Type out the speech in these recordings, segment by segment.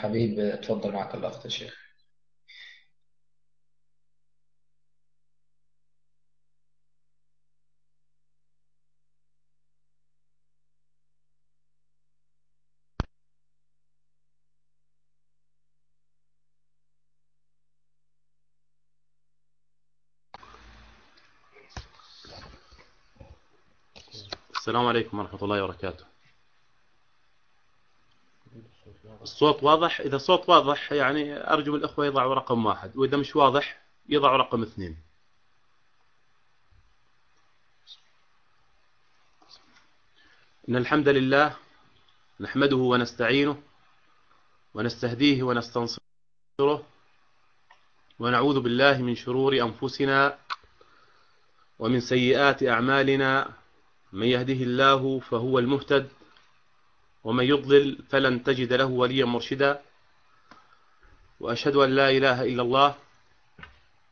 حبيب تفضل معك الأخت يا شيخ السلام عليكم ورحمة الله وبركاته. الصوت واضح؟ إذا الصوت واضح يعني أرجو الأخوة يضعوا رقم واحد وإذا مش واضح يضعوا رقم اثنين. إن الحمد لله نحمده ونستعينه ونستهديه ونستنصره ونعوذ بالله من شرور أنفسنا ومن سيئات أعمالنا. من يهده الله فهو المهتد ومن يضلل فلن تجد له وليا مرشدا. وأشهد أن لا إله إلا الله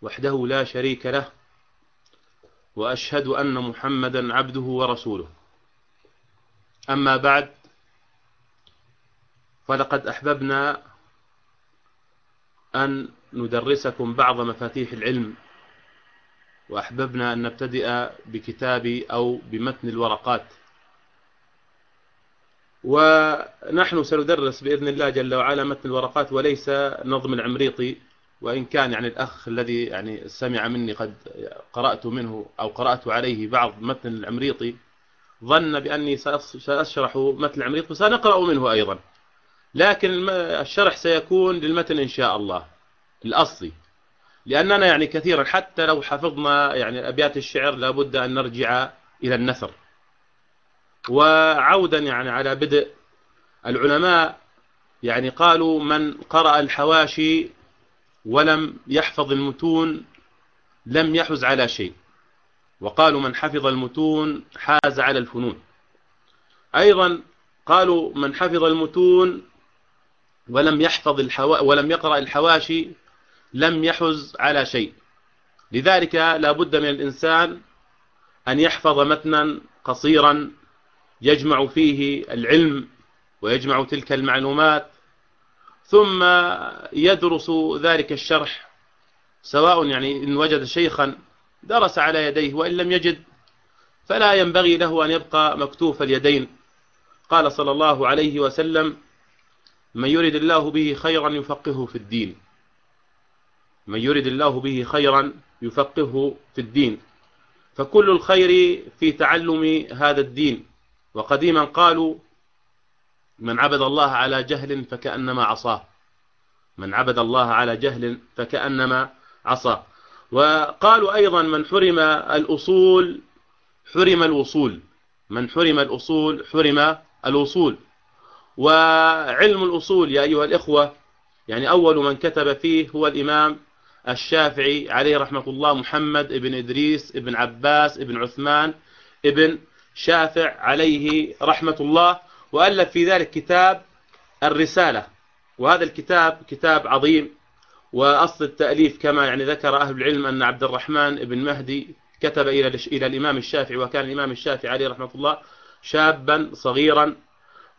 وحده لا شريك له. وأشهد أن محمدا عبده ورسوله. أما بعد فلقد أحببنا أن ندرسكم بعض مفاتيح العلم وأحببنا أن نبتدئ بكتاب أو بمتن الورقات. ونحن سندرس بإذن الله جل وعلا متن الورقات وليس نظم العمريطي وإن كان يعني الأخ الذي يعني سمع مني قد قرأت منه أو قرأت عليه بعض متن العمريطي ظن بأني سأشرح متن العمريطي وسنقرأ منه أيضا. لكن الشرح سيكون للمتن إن شاء الله الأصلي. لأننا يعني كثيرا حتى لو حفظنا يعني أبيات الشعر لابد أن نرجع إلى النثر. وعودا يعني على بدء العلماء يعني قالوا من قرأ الحواشي ولم يحفظ المتون لم يحز على شيء. وقالوا من حفظ المتون حاز على الفنون. أيضا قالوا من حفظ المتون ولم يحفظ الحوا ولم يقرأ الحواشي لم يحز على شيء. لذلك لا بد من الإنسان أن يحفظ متنا قصيرا يجمع فيه العلم ويجمع تلك المعلومات ثم يدرس ذلك الشرح سواء يعني إن وجد شيخا درس على يديه وإن لم يجد فلا ينبغي له أن يبقى مكتوف اليدين. قال صلى الله عليه وسلم من يرد الله به خيرا يفقهه في الدين. من يرد الله به خيرا يفقهه في الدين. فكل الخير في تعلم هذا الدين. وقديما قالوا من عبد الله على جهل فكأنما عصاه. من عبد الله على جهل فكأنما عصاه. وقالوا أيضا من حرم الأصول حرم الوصول. من حرم الأصول حرم الوصول. وعلم الأصول يا أيها الإخوة يعني أول من كتب فيه هو الإمام الشافعي عليه رحمة الله محمد ابن إدريس ابن عباس ابن عثمان ابن شافع عليه رحمة الله وألف في ذلك كتاب الرسالة. وهذا الكتاب كتاب عظيم وأصل التأليف كما يعني ذكر أهل العلم أن عبد الرحمن بن مهدي كتب إلى إلى الإمام الشافعي وكان الإمام الشافعي عليه رحمة الله شابا صغيرا.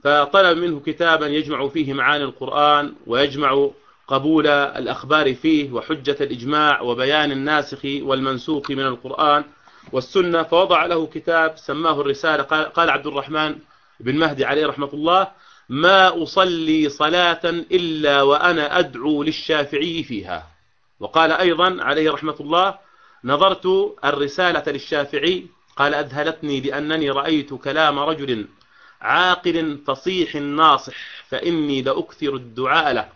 فطلب منه كتابا يجمع فيه معاني القرآن ويجمع قبول الأخبار فيه وحجة الإجماع وبيان الناسخ والمنسوخ من القرآن. والسنة فوضع له كتاب سماه الرسالة. قال عبد الرحمن بن مهدي عليه رحمة الله ما أصلي صلاة إلا وأنا أدعو للشافعي فيها. وقال أيضا عليه رحمة الله نظرت الرسالة للشافعي قال أذهلتني لأنني رأيت كلام رجل عاقل فصيح ناصح فإني لأكثر الدعاء له.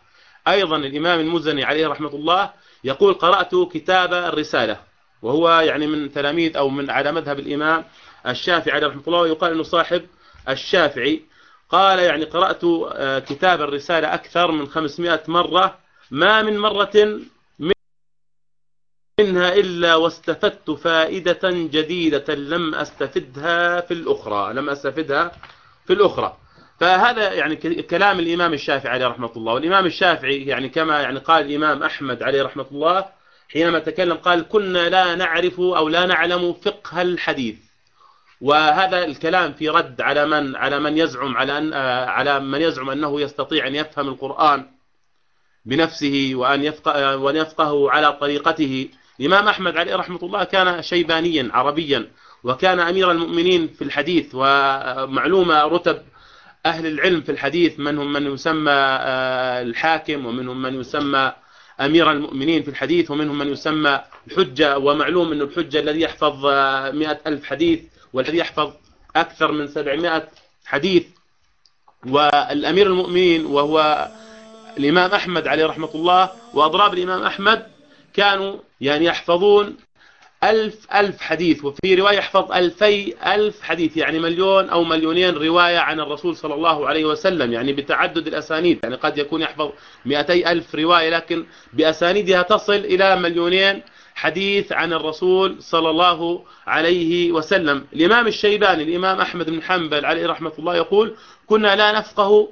أيضا الإمام المزني عليه رحمة الله يقول قرأت كتاب الرسالة. وهو يعني من تلاميذ أو من على مذهب الإمام الشافعي عليه رحمة الله ويقال أنه صاحب الشافعي. قال يعني قرأت آه، كتاب الرسالة أكثر من 500 مرة ما من مرة منها إلا واستفدت فائدة جديدة لم أستفدها في الأخرى لم أستفدها في الأخرى. فهذا يعني كلام الإمام الشافعي عليه رحمة الله. والإمام الشافعي يعني كما يعني قال الإمام أحمد عليه رحمة الله حينما تكلم قال كنا لا نعرف أو لا نعلم فقه الحديث. وهذا الكلام في رد على من على من يزعم على أن على من يزعم أنه يستطيع أن يفهم القرآن بنفسه وأن يفقه, وأن يفقه على طريقته. الإمام أحمد عليه رحمة الله كان شيبانيا عربيا وكان أمير المؤمنين في الحديث ومعلومة رتب أهل العلم في الحديث منهم من يسمى آه، الحاكم ومنهم من يسمى أمير المؤمنين في الحديث ومنهم من يسمى الحجة ومعلوم أن الحجة الذي يحفظ مئة ألف حديث والذي يحفظ أكثر من سبعمائة حديث. والأمير المؤمنين وهو الإمام أحمد عليه رحمة الله وأضراب الإمام أحمد كانوا يعني يحفظون ألف ألف حديث. وفي رواية يحفظ ألفي ألف حديث يعني مليون أو مليونين رواية عن الرسول صلى الله عليه وسلم يعني بتعدد الأسانيد. يعني قد يكون يحفظ مئتي ألف رواية لكن بأسانيدها تصل إلى مليونين حديث عن الرسول صلى الله عليه وسلم. الإمام الشيباني الإمام أحمد بن حنبل عليه رحمة الله يقول كنا لا نفقه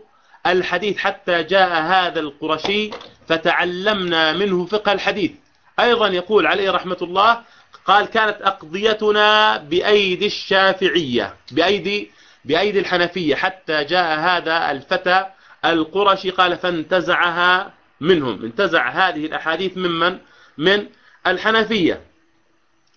الحديث حتى جاء هذا القرشي فتعلمنا منه فقه الحديث. أيضا يقول عليه رحمة الله قال كانت أقضيتنا بأيدي الشافعية بأيدي بأيدي الحنفية حتى جاء هذا الفتى القرشي قال فانتزعها منهم انتزع هذه الأحاديث ممن؟ من الحنفية.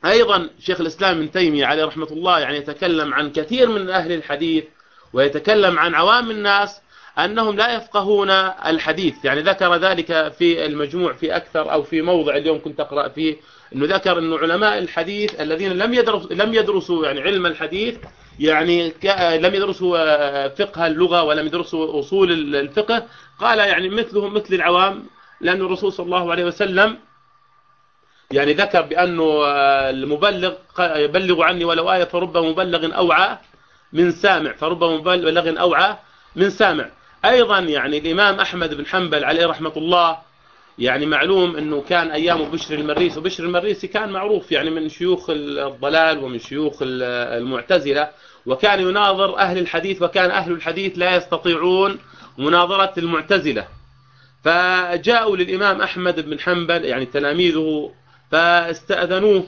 أيضا شيخ الإسلام ابن تيمية عليه رحمة الله يعني يتكلم عن كثير من أهل الحديث ويتكلم عن عوام الناس أنهم لا يفقهون الحديث يعني ذكر ذلك في المجموع في أكثر أو في موضع اليوم كنت أقرأ فيه أنه ذكر أن علماء الحديث الذين لم يدرسوا لم يدرسوا يعني علم الحديث يعني لم يدرسوا فقه اللغة ولم يدرسوا أصول الفقه قال يعني مثلهم مثل العوام لأن الرسول صلى الله عليه وسلم يعني ذكر بأنه المبلغ يبلغ عني ولو آية فرب مبلغ أوعى من سامع فرب مبلغ أوعى من سامع. أيضا يعني الإمام أحمد بن حنبل عليه رحمة الله يعني معلوم أنه كان أيام بشر المريسي وبشر المريسي كان معروف يعني من شيوخ الضلال ومن شيوخ المعتزلة وكان يناظر أهل الحديث وكان أهل الحديث لا يستطيعون مناظرة المعتزلة. فجاءوا للإمام أحمد بن حنبل يعني تلاميذه فاستأذنوه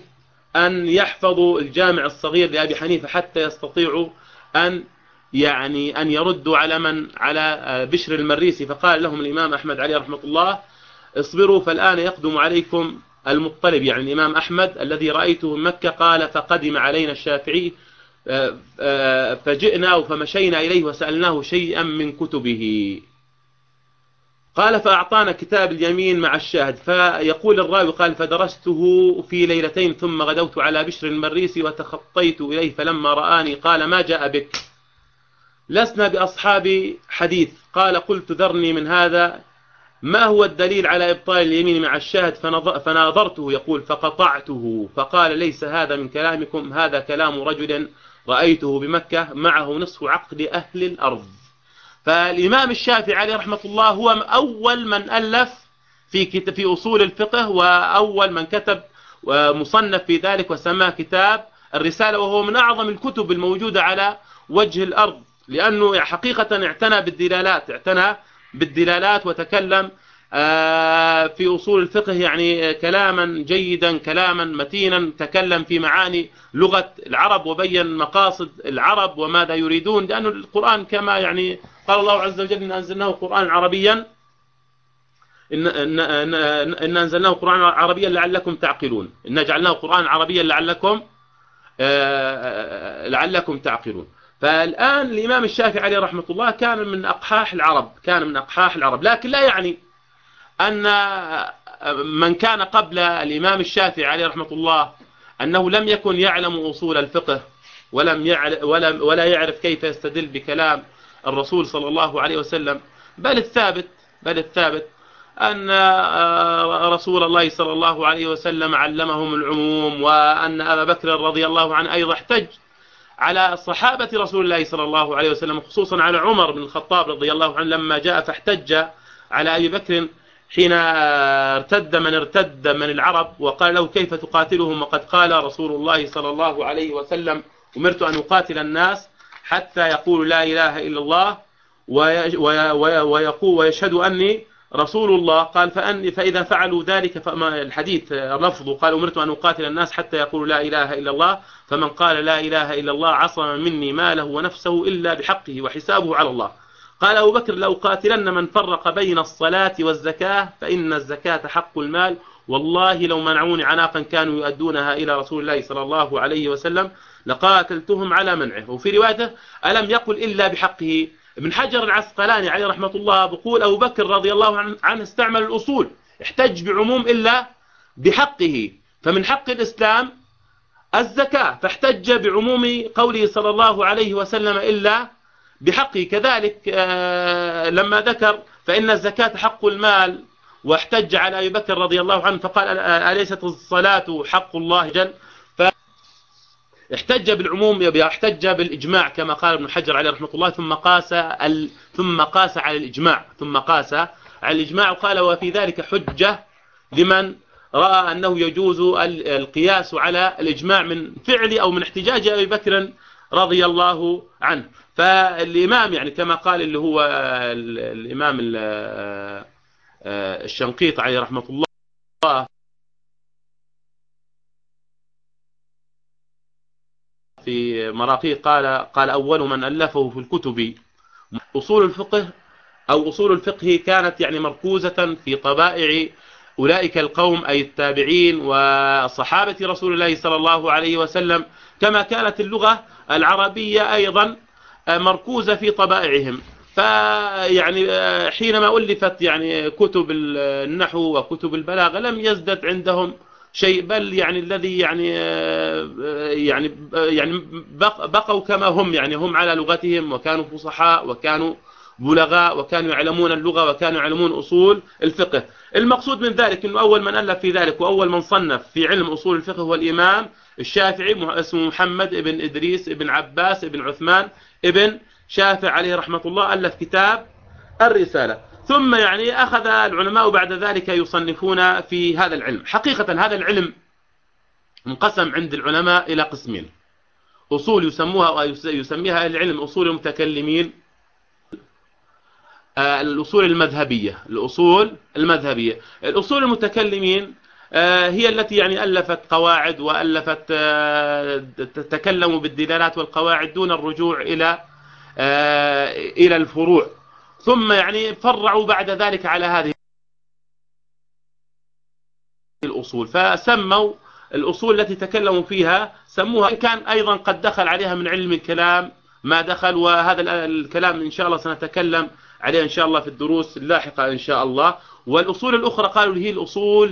أن يحفظوا الجامع الصغير لأبي حنيفة حتى يستطيعوا أن يعني أن يردوا على من؟ على بشر المريسي فقال لهم الإمام أحمد عليه رحمة الله اصبروا فالآن يقدم عليكم المطلب يعني الإمام أحمد الذي رأيته من مكة قال فقدم علينا الشافعي آه، آه، فجئنا فمشينا إليه وسألناه شيئا من كتبه. قال فأعطانا كتاب اليمين مع الشاهد فيقول الراوي قال فدرسته في ليلتين ثم غدوت على بشر المريسي وتخطيت إليه فلما رآني قال ما جاء بك؟ لسنا بأصحاب حديث قال قلت ذرني من هذا ما هو الدليل على إبطال اليمين مع الشاهد؟ فناظرته يقول فقطعته. فقال ليس هذا من كلامكم هذا كلام رجل رأيته بمكة معه نصف عقل أهل الأرض. فالإمام الشافعي عليه رحمة الله هو أول من ألف في في أصول الفقه وأول من كتب ومصنف في ذلك وسماه كتاب الرسالة وهو من أعظم الكتب الموجودة على وجه الأرض. لأنه حقيقة اعتنى بالدلالات اعتنى بالدلالات وتكلم آه، في أصول الفقه يعني كلاما جيدا كلاما متينا تكلم في معاني لغة العرب وبين مقاصد العرب وماذا يريدون لأن القرآن كما يعني قال الله عز وجل إن أنزلناه قرآن عربيا إن, إن, إن, إن أنزلناه قرآن عربيا لعلكم تعقلون إن جعلناه قرآن عربيا لعلكم آه، لعلكم تعقلون. فالآن الإمام الشافعي عليه رحمة الله كان من أقحاح العرب كان من أقحاح العرب لكن لا يعني أن من كان قبل الإمام الشافعي عليه رحمة الله أنه لم يكن يعلم أصول الفقه ولم يعرف ولا, ولا يعرف كيف يستدل بكلام الرسول صلى الله عليه وسلم. بل الثابت بل الثابت أن رسول الله صلى الله عليه وسلم علمهم العموم وأن أبا بكر رضي الله عنه أيضا احتج على صحابة رسول الله صلى الله عليه وسلم خصوصا على عمر بن الخطاب رضي الله عنه لما جاء فاحتج على أبي بكر حين ارتد من ارتد من العرب وقال له كيف تقاتلهم؟ وقد قال رسول الله صلى الله عليه وسلم أمرت أن أقاتل الناس حتى يقولوا لا إله إلا الله ويقول ويشهد أني رسول الله قال فأن فإذا فعلوا ذلك فما الحديث لفظه قال أمرت أن أقاتل الناس حتى يقولوا لا إله إلا الله فمن قال لا إله إلا الله عصم مني ماله ونفسه إلا بحقه وحسابه على الله. قال أبو بكر لو قاتلن من فرق بين الصلاة والزكاة فإن الزكاة حق المال والله لو منعوني عناقا كانوا يؤدونها إلى رسول الله صلى الله عليه وسلم لقاتلتهم على منعه. وفي روايته ألم يقل إلا بحقه؟ ابن حجر العسقلاني عليه رحمة الله بقول أبو بكر رضي الله عنه استعمل الأصول احتج بعموم إلا بحقه فمن حق الإسلام الزكاة فاحتج بعموم قوله صلى الله عليه وسلم إلا بحقه. كذلك آه، لما ذكر فإن الزكاة حق المال واحتج على أبي بكر رضي الله عنه فقال أليست الصلاة حق الله جل احتج بالعموم احتج بالإجماع كما قال ابن حجر عليه رحمة الله ثم قاس ال... ثم قاس على الإجماع ثم قاس على الإجماع وقال وفي ذلك حجة لمن رأى أنه يجوز القياس على الإجماع من فعل أو من احتجاج أبي بكر رضي الله عنه. فالإمام يعني كما قال اللي هو الإمام الشنقيط عليه رحمة الله في مراقيه قال قال أول من ألفه في الكتب. أصول الفقه أو أصول الفقه كانت يعني مركوزة في طبائع أولئك القوم أي التابعين وصحابة رسول الله صلى الله عليه وسلم. كما كانت اللغة العربية أيضا مركوزة في طبائعهم. فيعني حينما ألفت يعني كتب النحو وكتب البلاغة لم يزدد عندهم شيء بل يعني الذي يعني يعني يعني بقوا كما هم يعني هم على لغتهم وكانوا فصحاء وكانوا بلغاء وكانوا يعلمون اللغة وكانوا يعلمون أصول الفقه. المقصود من ذلك أنه أول من ألف في ذلك وأول من صنف في علم أصول الفقه هو الإمام الشافعي اسمه محمد ابن إدريس ابن عباس ابن عثمان ابن شافع عليه رحمة الله ألف كتاب الرسالة. ثم يعني أخذ العلماء بعد ذلك يصنفون في هذا العلم. حقيقة هذا العلم انقسم عند العلماء إلى قسمين. أصول يسموها يسميها العلم أصول المتكلمين آه، الأصول المذهبية الأصول المذهبية. الأصول المتكلمين آه، هي التي يعني ألفت قواعد وألفت آه، تتكلم بالدلالات والقواعد دون الرجوع إلى إلى الفروع. ثم يعني فرعوا بعد ذلك على هذه الأصول. فسموا الأصول التي تكلموا فيها سموها إن كان أيضا قد دخل عليها من علم الكلام ما دخل وهذا الكلام إن شاء الله سنتكلم عليه إن شاء الله في الدروس اللاحقة إن شاء الله. والأصول الأخرى قالوا هي الأصول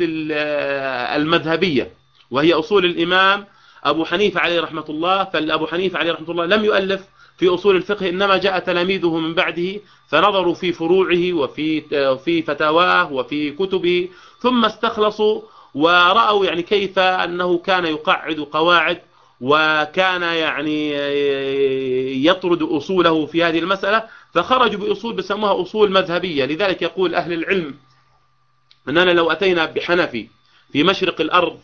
المذهبية وهي أصول الإمام أبو حنيفة عليه رحمة الله. فالأبو حنيفة عليه رحمة الله لم يؤلف في أصول الفقه إنما جاء تلاميذه من بعده فنظروا في فروعه وفي في فتاواه وفي كتبه ثم استخلصوا ورأوا يعني كيف أنه كان يقعد قواعد وكان يعني يطرد أصوله في هذه المسألة فخرجوا بأصول بسموها أصول مذهبية. لذلك يقول أهل العلم أننا لو أتينا بحنفي في مشرق الأرض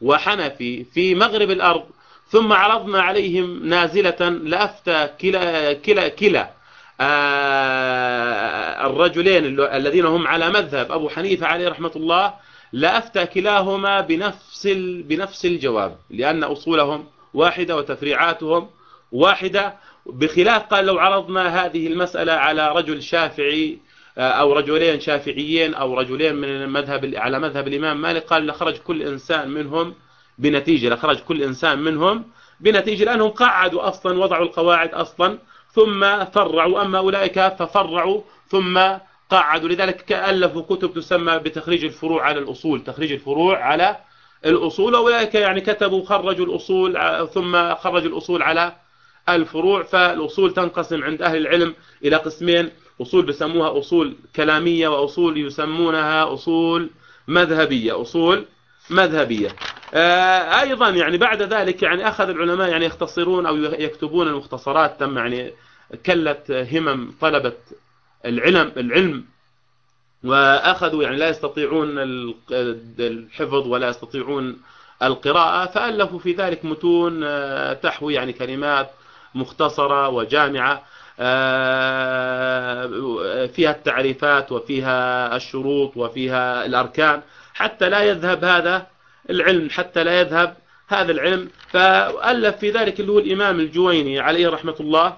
وحنفي في مغرب الأرض ثم عرضنا عليهم نازلة لأفتى كلا, كلا, كلا آه الرجلين الذين هم على مذهب أبو حنيفة عليه رحمة الله لأفتى كلاهما بنفس بنفس الجواب لأن أصولهم واحدة وتفريعاتهم واحدة بخلاف قال لو عرضنا هذه المسألة على رجل شافعي آه، أو رجلين شافعيين أو رجلين من المذهب على مذهب الإمام مالك قال لخرج كل إنسان منهم بنتيجة لخرج كل إنسان منهم بنتيجة لأنهم قعدوا أصلا وضعوا القواعد أصلا ثم فرعوا. أما أولئك ففرعوا ثم قعدوا. لذلك ألفوا كتب تسمى بتخريج الفروع على الأصول تخريج الفروع على الأصول. أولئك يعني كتبوا خرجوا الأصول ثم خرجوا الأصول على الفروع. فالأصول تنقسم عند أهل العلم إلى قسمين. أصول بسموها أصول كلامية وأصول يسمونها أصول مذهبية. أصول مذهبية. آه، أيضا يعني بعد ذلك يعني أخذ العلماء يعني يختصرون أو يكتبون المختصرات تم يعني كلت همم طلبة العلم العلم. وأخذوا يعني لا يستطيعون الحفظ ولا يستطيعون القراءة فألفوا في ذلك متون آه، تحوي يعني كلمات مختصرة وجامعة آه، فيها التعريفات وفيها الشروط وفيها الأركان. حتى لا يذهب هذا العلم حتى لا يذهب هذا العلم. فألف في ذلك اللي هو الإمام الجويني عليه رحمة الله.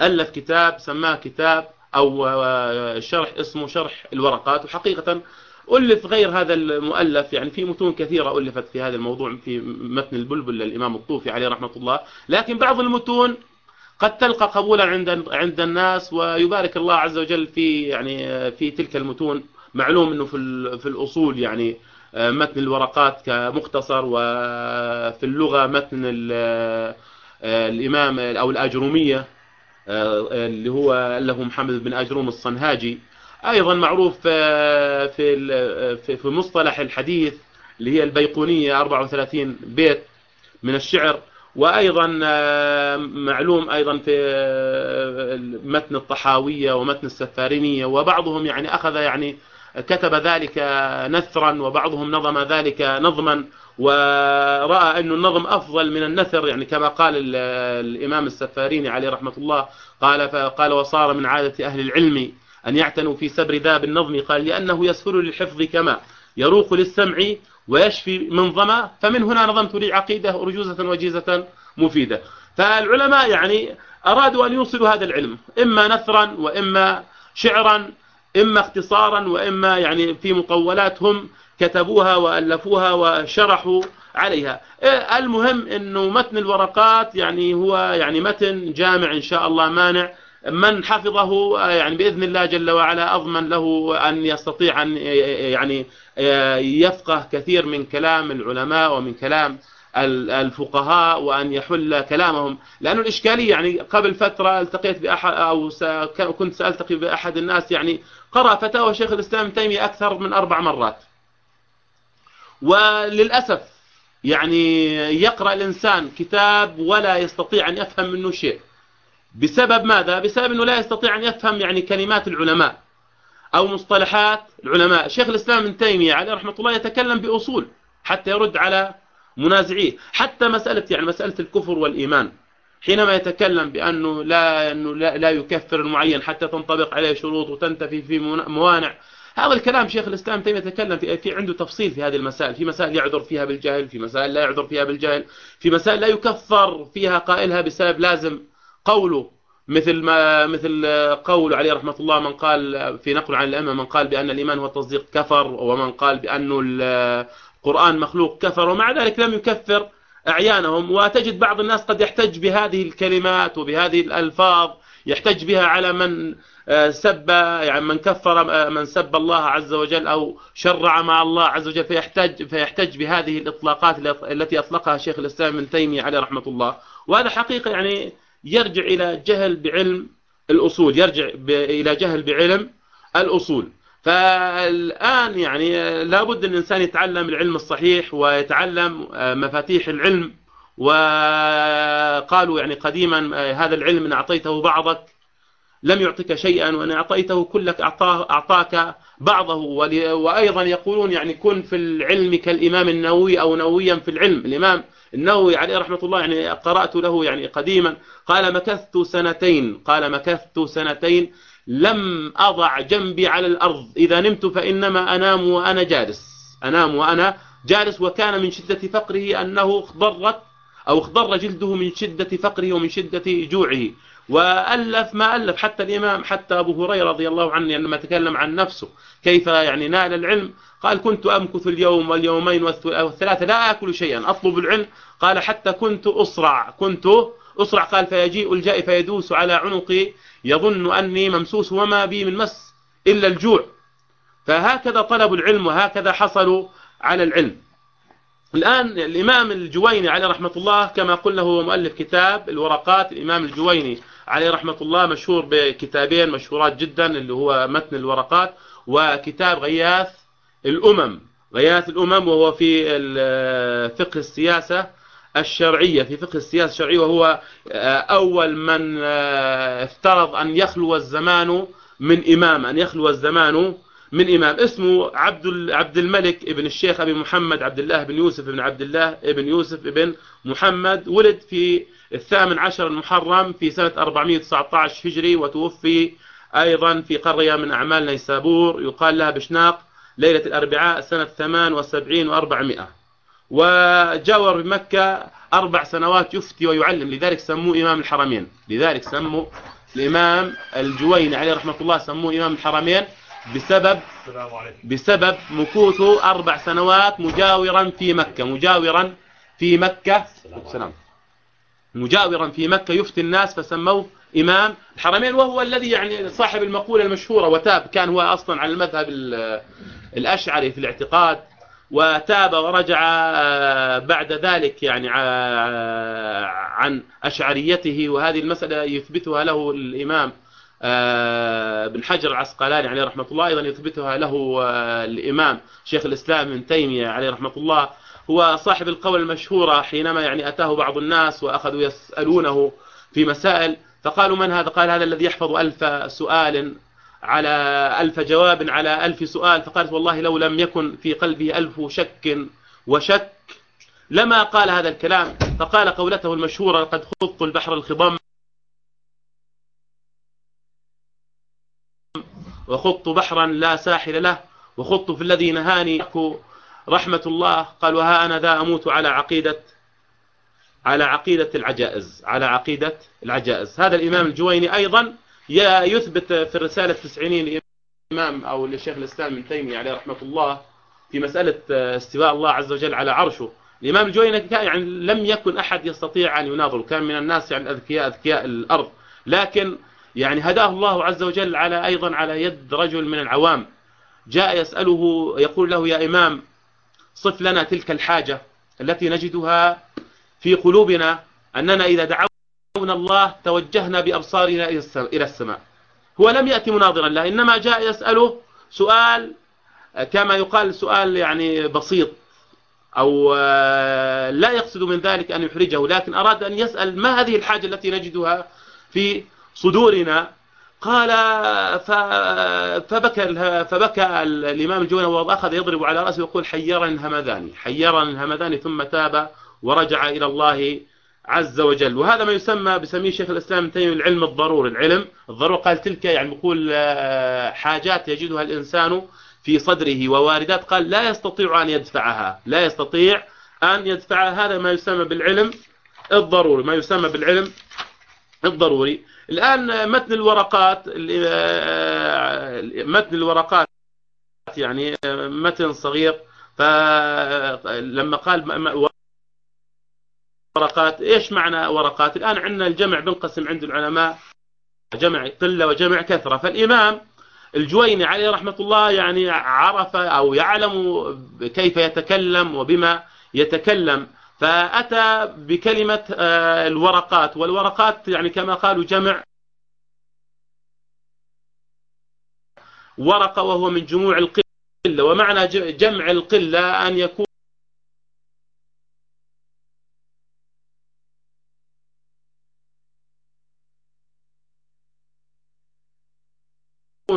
ألف كتاب سماه كتاب أو شرح اسمه شرح الورقات. وحقيقة ألف غير هذا المؤلف. يعني في متون كثيرة ألفت في هذا الموضوع في متن البلبل للإمام الطوفي عليه رحمة الله. لكن بعض المتون قد تلقى قبولا عند عند الناس ويبارك الله عز وجل في يعني في تلك المتون. معلوم إنه في في الأصول يعني متن الورقات كمختصر وفي اللغة متن الإمام أو الأجرومية اللي هو له محمد بن أجروم الصنهاجي. أيضا معروف في في مصطلح الحديث اللي هي البيقونية 34 بيت من الشعر. وأيضا آه، معلوم أيضا في آه، متن الطحاوية ومتن السفارينية وبعضهم يعني أخذ يعني كتب ذلك نثرا وبعضهم نظم ذلك نظما ورأى أن النظم أفضل من النثر يعني كما قال الإمام السفاريني عليه رحمة الله قال فقال وصار من عادة أهل العلم أن يعتنوا في سبر ذاب النظم قال لأنه يسهل للحفظ كما يروق للسمع ويشفي من ظما فمن هنا نظمت لي عقيدة أرجوزة وجيزة مفيدة. فالعلماء يعني أرادوا أن يوصلوا هذا العلم إما نثرا وإما شعرا إما اختصارا وإما يعني في مطولات هم كتبوها وألفوها وشرحوا عليها. المهم أنه متن الورقات يعني هو يعني متن جامع إن شاء الله مانع. من حفظه يعني بإذن الله جل وعلا أضمن له أن يستطيع أن يعني يفقه كثير من كلام العلماء ومن كلام الفقهاء وأن يحل كلامهم. لأنه الإشكالية يعني قبل فترة التقيت بأحد أو كنت سألتقي بأحد الناس يعني قرأ فتاوى شيخ الإسلام تيمية أكثر من أربع مرات. وللأسف يعني يقرأ الإنسان كتاب ولا يستطيع أن يفهم منه شيء. بسبب ماذا؟ بسبب أنه لا يستطيع أن يفهم يعني كلمات العلماء أو مصطلحات العلماء. شيخ الإسلام ابن تيمية عليه رحمة الله يتكلم بأصول حتى يرد على منازعيه. حتى مسألة يعني مسألة الكفر والإيمان. حينما يتكلم بأنه لا, أنه لا, لا يكفر المعين حتى تنطبق عليه شروط وتنتفي في موانع. هذا الكلام شيخ الإسلام تيمية يتكلم في, في عنده تفصيل في هذه المسائل. في مسائل يعذر فيها بالجهل في مسائل لا يعذر فيها بالجهل في مسائل لا يكفر فيها قائلها بسبب لازم قوله. مثل ما مثل قول عليه رحمة الله من قال في نقل عن الأئمة من قال بأن الإيمان هو التصديق كفر ومن قال بأنه القرآن مخلوق كفر ومع ذلك لم يكفر. أعيانهم وتجد بعض الناس قد يحتج بهذه الكلمات وبهذه الألفاظ يحتج بها على من آه، سب يعني من كفر آه، من سب الله عز وجل أو شرع مع الله عز وجل فيحتج فيحتج بهذه الإطلاقات التي أطلقها شيخ الإسلام ابن تيمية عليه رحمة الله. وهذا حقيقة يعني يرجع إلى جهل بعلم الأصول يرجع إلى جهل بعلم الأصول. فالآن يعني لابد أن الإنسان يتعلم العلم الصحيح ويتعلم آه، مفاتيح العلم وقالوا يعني قديما آه، هذا العلم إن أعطيته بعضك لم يعطيك شيئا وإن أعطيته كلك أعطاك بعضه. وأيضا يقولون يعني كن في العلم كالإمام النووي أو نوويا في العلم. الإمام النووي عليه رحمة الله يعني قرأت له يعني قديما قال مكثت سنتين قال مكثت سنتين لم أضع جنبي على الأرض. إذا نمت فإنما أنام وأنا جالس. أنام وأنا جالس وكان من شدة فقره أنه اخضرت أو اخضر جلده من شدة فقره ومن شدة جوعه. وألف ما ألف حتى الإمام حتى أبو هريرة رضي الله عنه لما تكلم عن نفسه كيف يعني نال العلم؟ قال كنت أمكث اليوم واليومين والثلاثة لا أكل شيئا أطلب العلم. قال حتى كنت أسرع كنت أسرع. قال فيجيء الجائي فيدوس على عنقي يظن أني ممسوس وما بي من مس إلا الجوع. فهكذا طلبوا العلم وهكذا حصلوا على العلم. الآن الإمام الجويني عليه رحمة الله كما قلنا هو مؤلف كتاب الورقات. الإمام الجويني عليه رحمة الله مشهور بكتابين مشهورات جدا اللي هو متن الورقات وكتاب غياث الأمم. غياث الأمم وهو في فقه السياسة الشرعية في فقه السياسة الشرعية وهو آه، أول من آه، افترض أن يخلو الزمان من إمام أن يخلو الزمان من إمام. اسمه عبد عبد الملك ابن الشيخ أبي محمد عبد الله بن يوسف بن عبد الله ابن يوسف بن محمد. ولد في الثامن عشر المحرم في سنة 419 هجري وتوفي أيضا في قرية من أعمال نيسابور يقال لها بشناق ليلة الأربعاء سنة 78 و400 وجاور بمكة أربع سنوات يفتي ويعلم لذلك سموه إمام الحرمين. لذلك سموا الإمام الجويني عليه رحمة الله سموه إمام الحرمين بسبب بسبب مكوثه أربع سنوات مجاورا في مكة. مجاورا في مكة. سلام. مجاورا في مكة يفتي الناس فسموه إمام الحرمين وهو الذي يعني صاحب المقولة المشهورة وتاب كان هو أصلا على المذهب الأشعري في الاعتقاد. وتاب ورجع آه، بعد ذلك يعني آه، عن أشعريته. وهذه المسألة يثبتها له الإمام آه، بن حجر العسقلاني عليه رحمة الله أيضا يثبتها له الإمام شيخ الإسلام ابن تيمية عليه رحمة الله. هو صاحب القول المشهورة حينما يعني أتاه بعض الناس وأخذوا يسألونه في مسائل فقالوا من هذا؟ قال هذا الذي يحفظ ألف سؤال على ألف جواب على ألف سؤال فقالت والله لو لم يكن في قلبه ألف شك وشك لما قال هذا الكلام. فقال قولته المشهورة قد خضت البحر الخضم وخضت بحرا لا ساحل له وخضت في الذي نهاني رحمة الله. قال وها أنا ذا أموت على عقيدة على عقيدة العجائز على عقيدة العجائز. هذا الإمام الجويني أيضا يثبت في الرسالة التسعينية الإمام أو للشيخ الإسلام ابن تيمية عليه رحمة الله في مسألة استواء الله عز وجل على عرشه. الإمام الجويني يعني لم يكن أحد يستطيع أن يناظر كان من الناس يعني أذكياء أذكياء الأرض. لكن يعني هداه الله عز وجل على أيضا على يد رجل من العوام. جاء يسأله يقول له يا إمام صف لنا تلك الحاجة التي نجدها في قلوبنا أننا إذا دعونا الله توجهنا بأبصارنا إلى السماء. هو لم يأتي مناظرا له إنما جاء يسأله سؤال كما يقال سؤال يعني بسيط أو آه، لا يقصد من ذلك أن يحرجه لكن أراد أن يسأل ما هذه الحاجة التي نجدها في صدورنا؟ قال فبكى فبكى الإمام الجوني وأخذ يضرب على رأسه ويقول حيرا الهمذاني حيرا الهمذاني ثم تاب ورجع إلى الله عز وجل. وهذا ما يسمى بسميه شيخ الإسلام ابن تيمية العلم الضروري. العلم الضروري قال تلك يعني بقول آه، حاجات يجدها الإنسان في صدره وواردات. قال لا يستطيع أن يدفعها لا يستطيع أن يدفعها. هذا ما يسمى بالعلم الضروري. ما يسمى بالعلم الضروري. الآن متن الورقات آه، متن الورقات يعني متن صغير. فلما قال ورقات. إيش معنى ورقات؟ الآن عندنا الجمع بنقسم عند العلماء. جمع قلة وجمع كثرة. فالإمام الجويني عليه رحمة الله يعني عرف أو يعلم كيف يتكلم وبما يتكلم. فأتى بكلمة آه، الورقات. والورقات يعني كما قالوا جمع ورقة وهو من جموع القلة. ومعنى جمع القلة أن يكون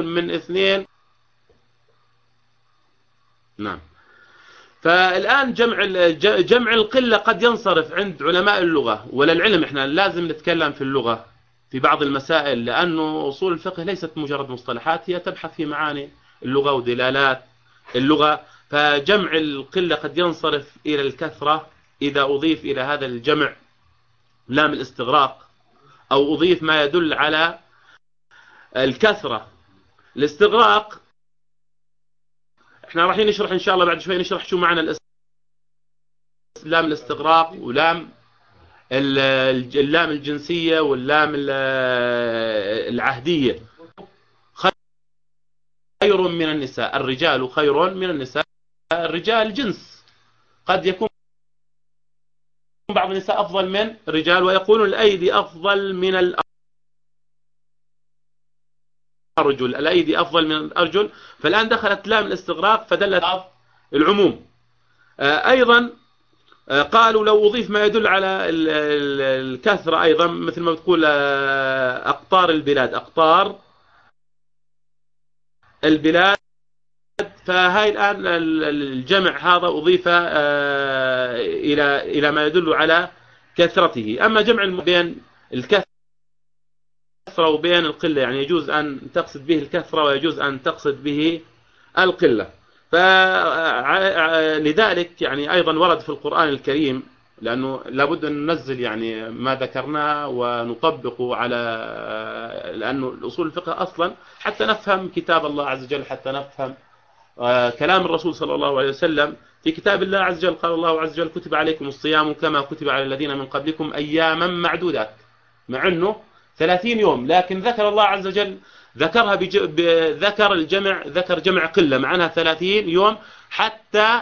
من اثنين. نعم. فالآن جمع جمع القلة قد ينصرف عند علماء اللغة ولا العلم إحنا لازم نتكلم في اللغة في بعض المسائل لأنه أصول الفقه ليست مجرد مصطلحات هي تبحث في معاني اللغة ودلالات اللغة. فجمع القلة قد ينصرف إلى الكثرة. إذا أضيف إلى هذا الجمع لام الاستغراق أو أضيف ما يدل على الكثرة الاستغراق. إحنا رايحين نشرح إن شاء الله بعد شوي نشرح شو معنى لام الاستغراق ولام اللام الجنسية واللام العهدية. خير من النساء. الرجال خير من النساء. الرجال جنس. قد يكون بعض النساء أفضل من الرجال ويقولون الأيدي أفضل من الأرض الأرجل الأيدي أفضل من الأرجل. فالآن دخلت لام الاستغراق فدلت العموم. آه، أيضا آه، قالوا لو أضيف ما يدل على الكثرة أيضا مثل ما بتقول آه، أقطار البلاد. أقطار البلاد. فهاي الآن الجمع هذا أضيف إلى إلى ما يدل على كثرته. أما جمع بين الكثرة الكثرة وبين القلة يعني يجوز أن تقصد به الكثرة ويجوز أن تقصد به القلة. فلذلك يعني أيضا ورد في القرآن الكريم لأنه لابد أن ننزل يعني ما ذكرناه ونطبقه على لأنه الأصول الفقه أصلا حتى نفهم كتاب الله عز وجل حتى نفهم آه، كلام الرسول صلى الله عليه وسلم. في كتاب الله عز وجل قال الله عز وجل كتب عليكم الصيام كما كتب على الذين من قبلكم أياما معدودات مع أنه ثلاثين يوم لكن ذكر الله عز وجل ذكرها بج... ب... ذكر الجمع ذكر جمع قلة معناها ثلاثين يوم حتى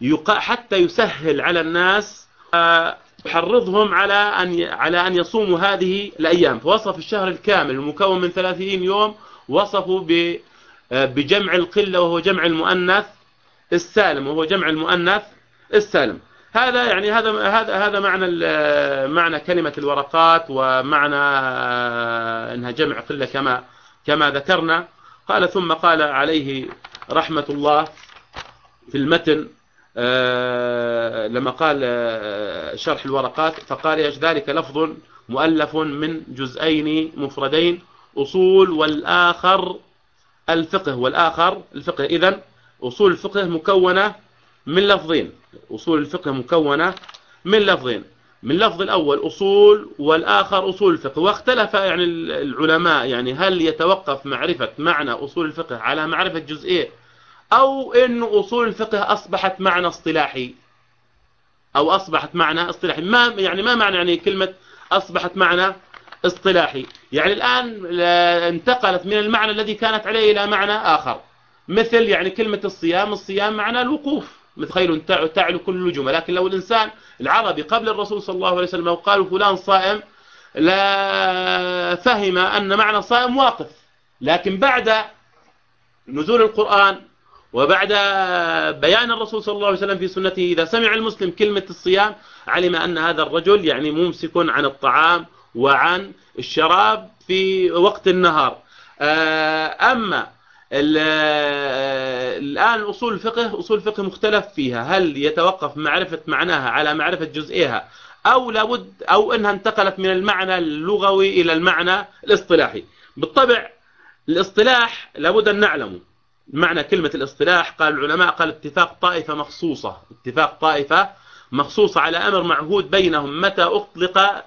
يق... حتى يسهل على الناس يحرضهم على أن على أن يصوموا هذه الأيام. فوصف الشهر الكامل المكون من ثلاثين يوم وصفوا ب... بجمع القلة وهو جمع المؤنث السالم وهو جمع المؤنث السالم. هذا يعني هذا هذا هذا معنى معنى كلمة الورقات ومعنى إنها جمع قلة كما كما ذكرنا. قال ثم قال عليه رحمة الله في المتن آه، لما قال آه، شرح الورقات فقال ذلك لفظ مؤلف من جزئين مفردين أصول والآخر الفقه. والآخر الفقه إذن أصول الفقه مكونة من لفظين. أصول الفقه مكونة من لفظين. من لفظ الأول أصول والآخر أصول الفقه. واختلف يعني العلماء يعني هل يتوقف معرفة معنى أصول الفقه على معرفة جزئية أو أن أصول الفقه أصبحت معنى اصطلاحي أو أصبحت معنى اصطلاحي. ما يعني ما معنى يعني كلمة أصبحت معنى اصطلاحي. يعني الآن انتقلت من المعنى الذي كانت عليه إلى معنى آخر. مثل يعني كلمة الصيام الصيام معنى الوقوف. مثل خير تعلو كل النجوم لكن لو الإنسان العربي قبل الرسول صلى الله عليه وسلم قالوا فلان صائم لا فهم أن معنى صائم واقف. لكن بعد نزول القرآن وبعد بيان الرسول صلى الله عليه وسلم في سنته إذا سمع المسلم كلمة الصيام علم أن هذا الرجل يعني ممسك عن الطعام وعن الشراب في وقت النهار. آه، أما الآن أصول الفقه أصول الفقه مختلف فيها. هل يتوقف معرفة معناها على معرفة جزئها أو لابد أو أنها انتقلت من المعنى اللغوي إلى المعنى الاصطلاحي؟ بالطبع الاصطلاح لابد أن نعلمه. معنى كلمة الاصطلاح قال العلماء قال اتفاق طائفة مخصوصة. اتفاق طائفة مخصوصة على أمر معهود بينهم متى أطلق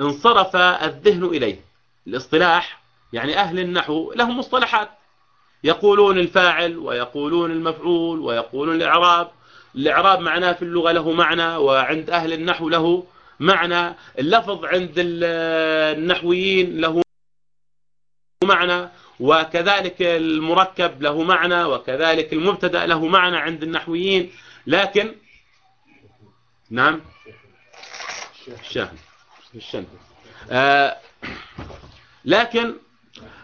انصرف الذهن إليه. الاصطلاح يعني أهل النحو لهم مصطلحات. يقولون الفاعل ويقولون المفعول ويقولون الإعراب. الإعراب معناه في اللغة له معنى وعند أهل النحو له معنى. اللفظ عند النحويين له معنى وكذلك المركب له معنى وكذلك المبتدأ له معنى عند النحويين. لكن نعم. الشاهد الشاهد آه لكن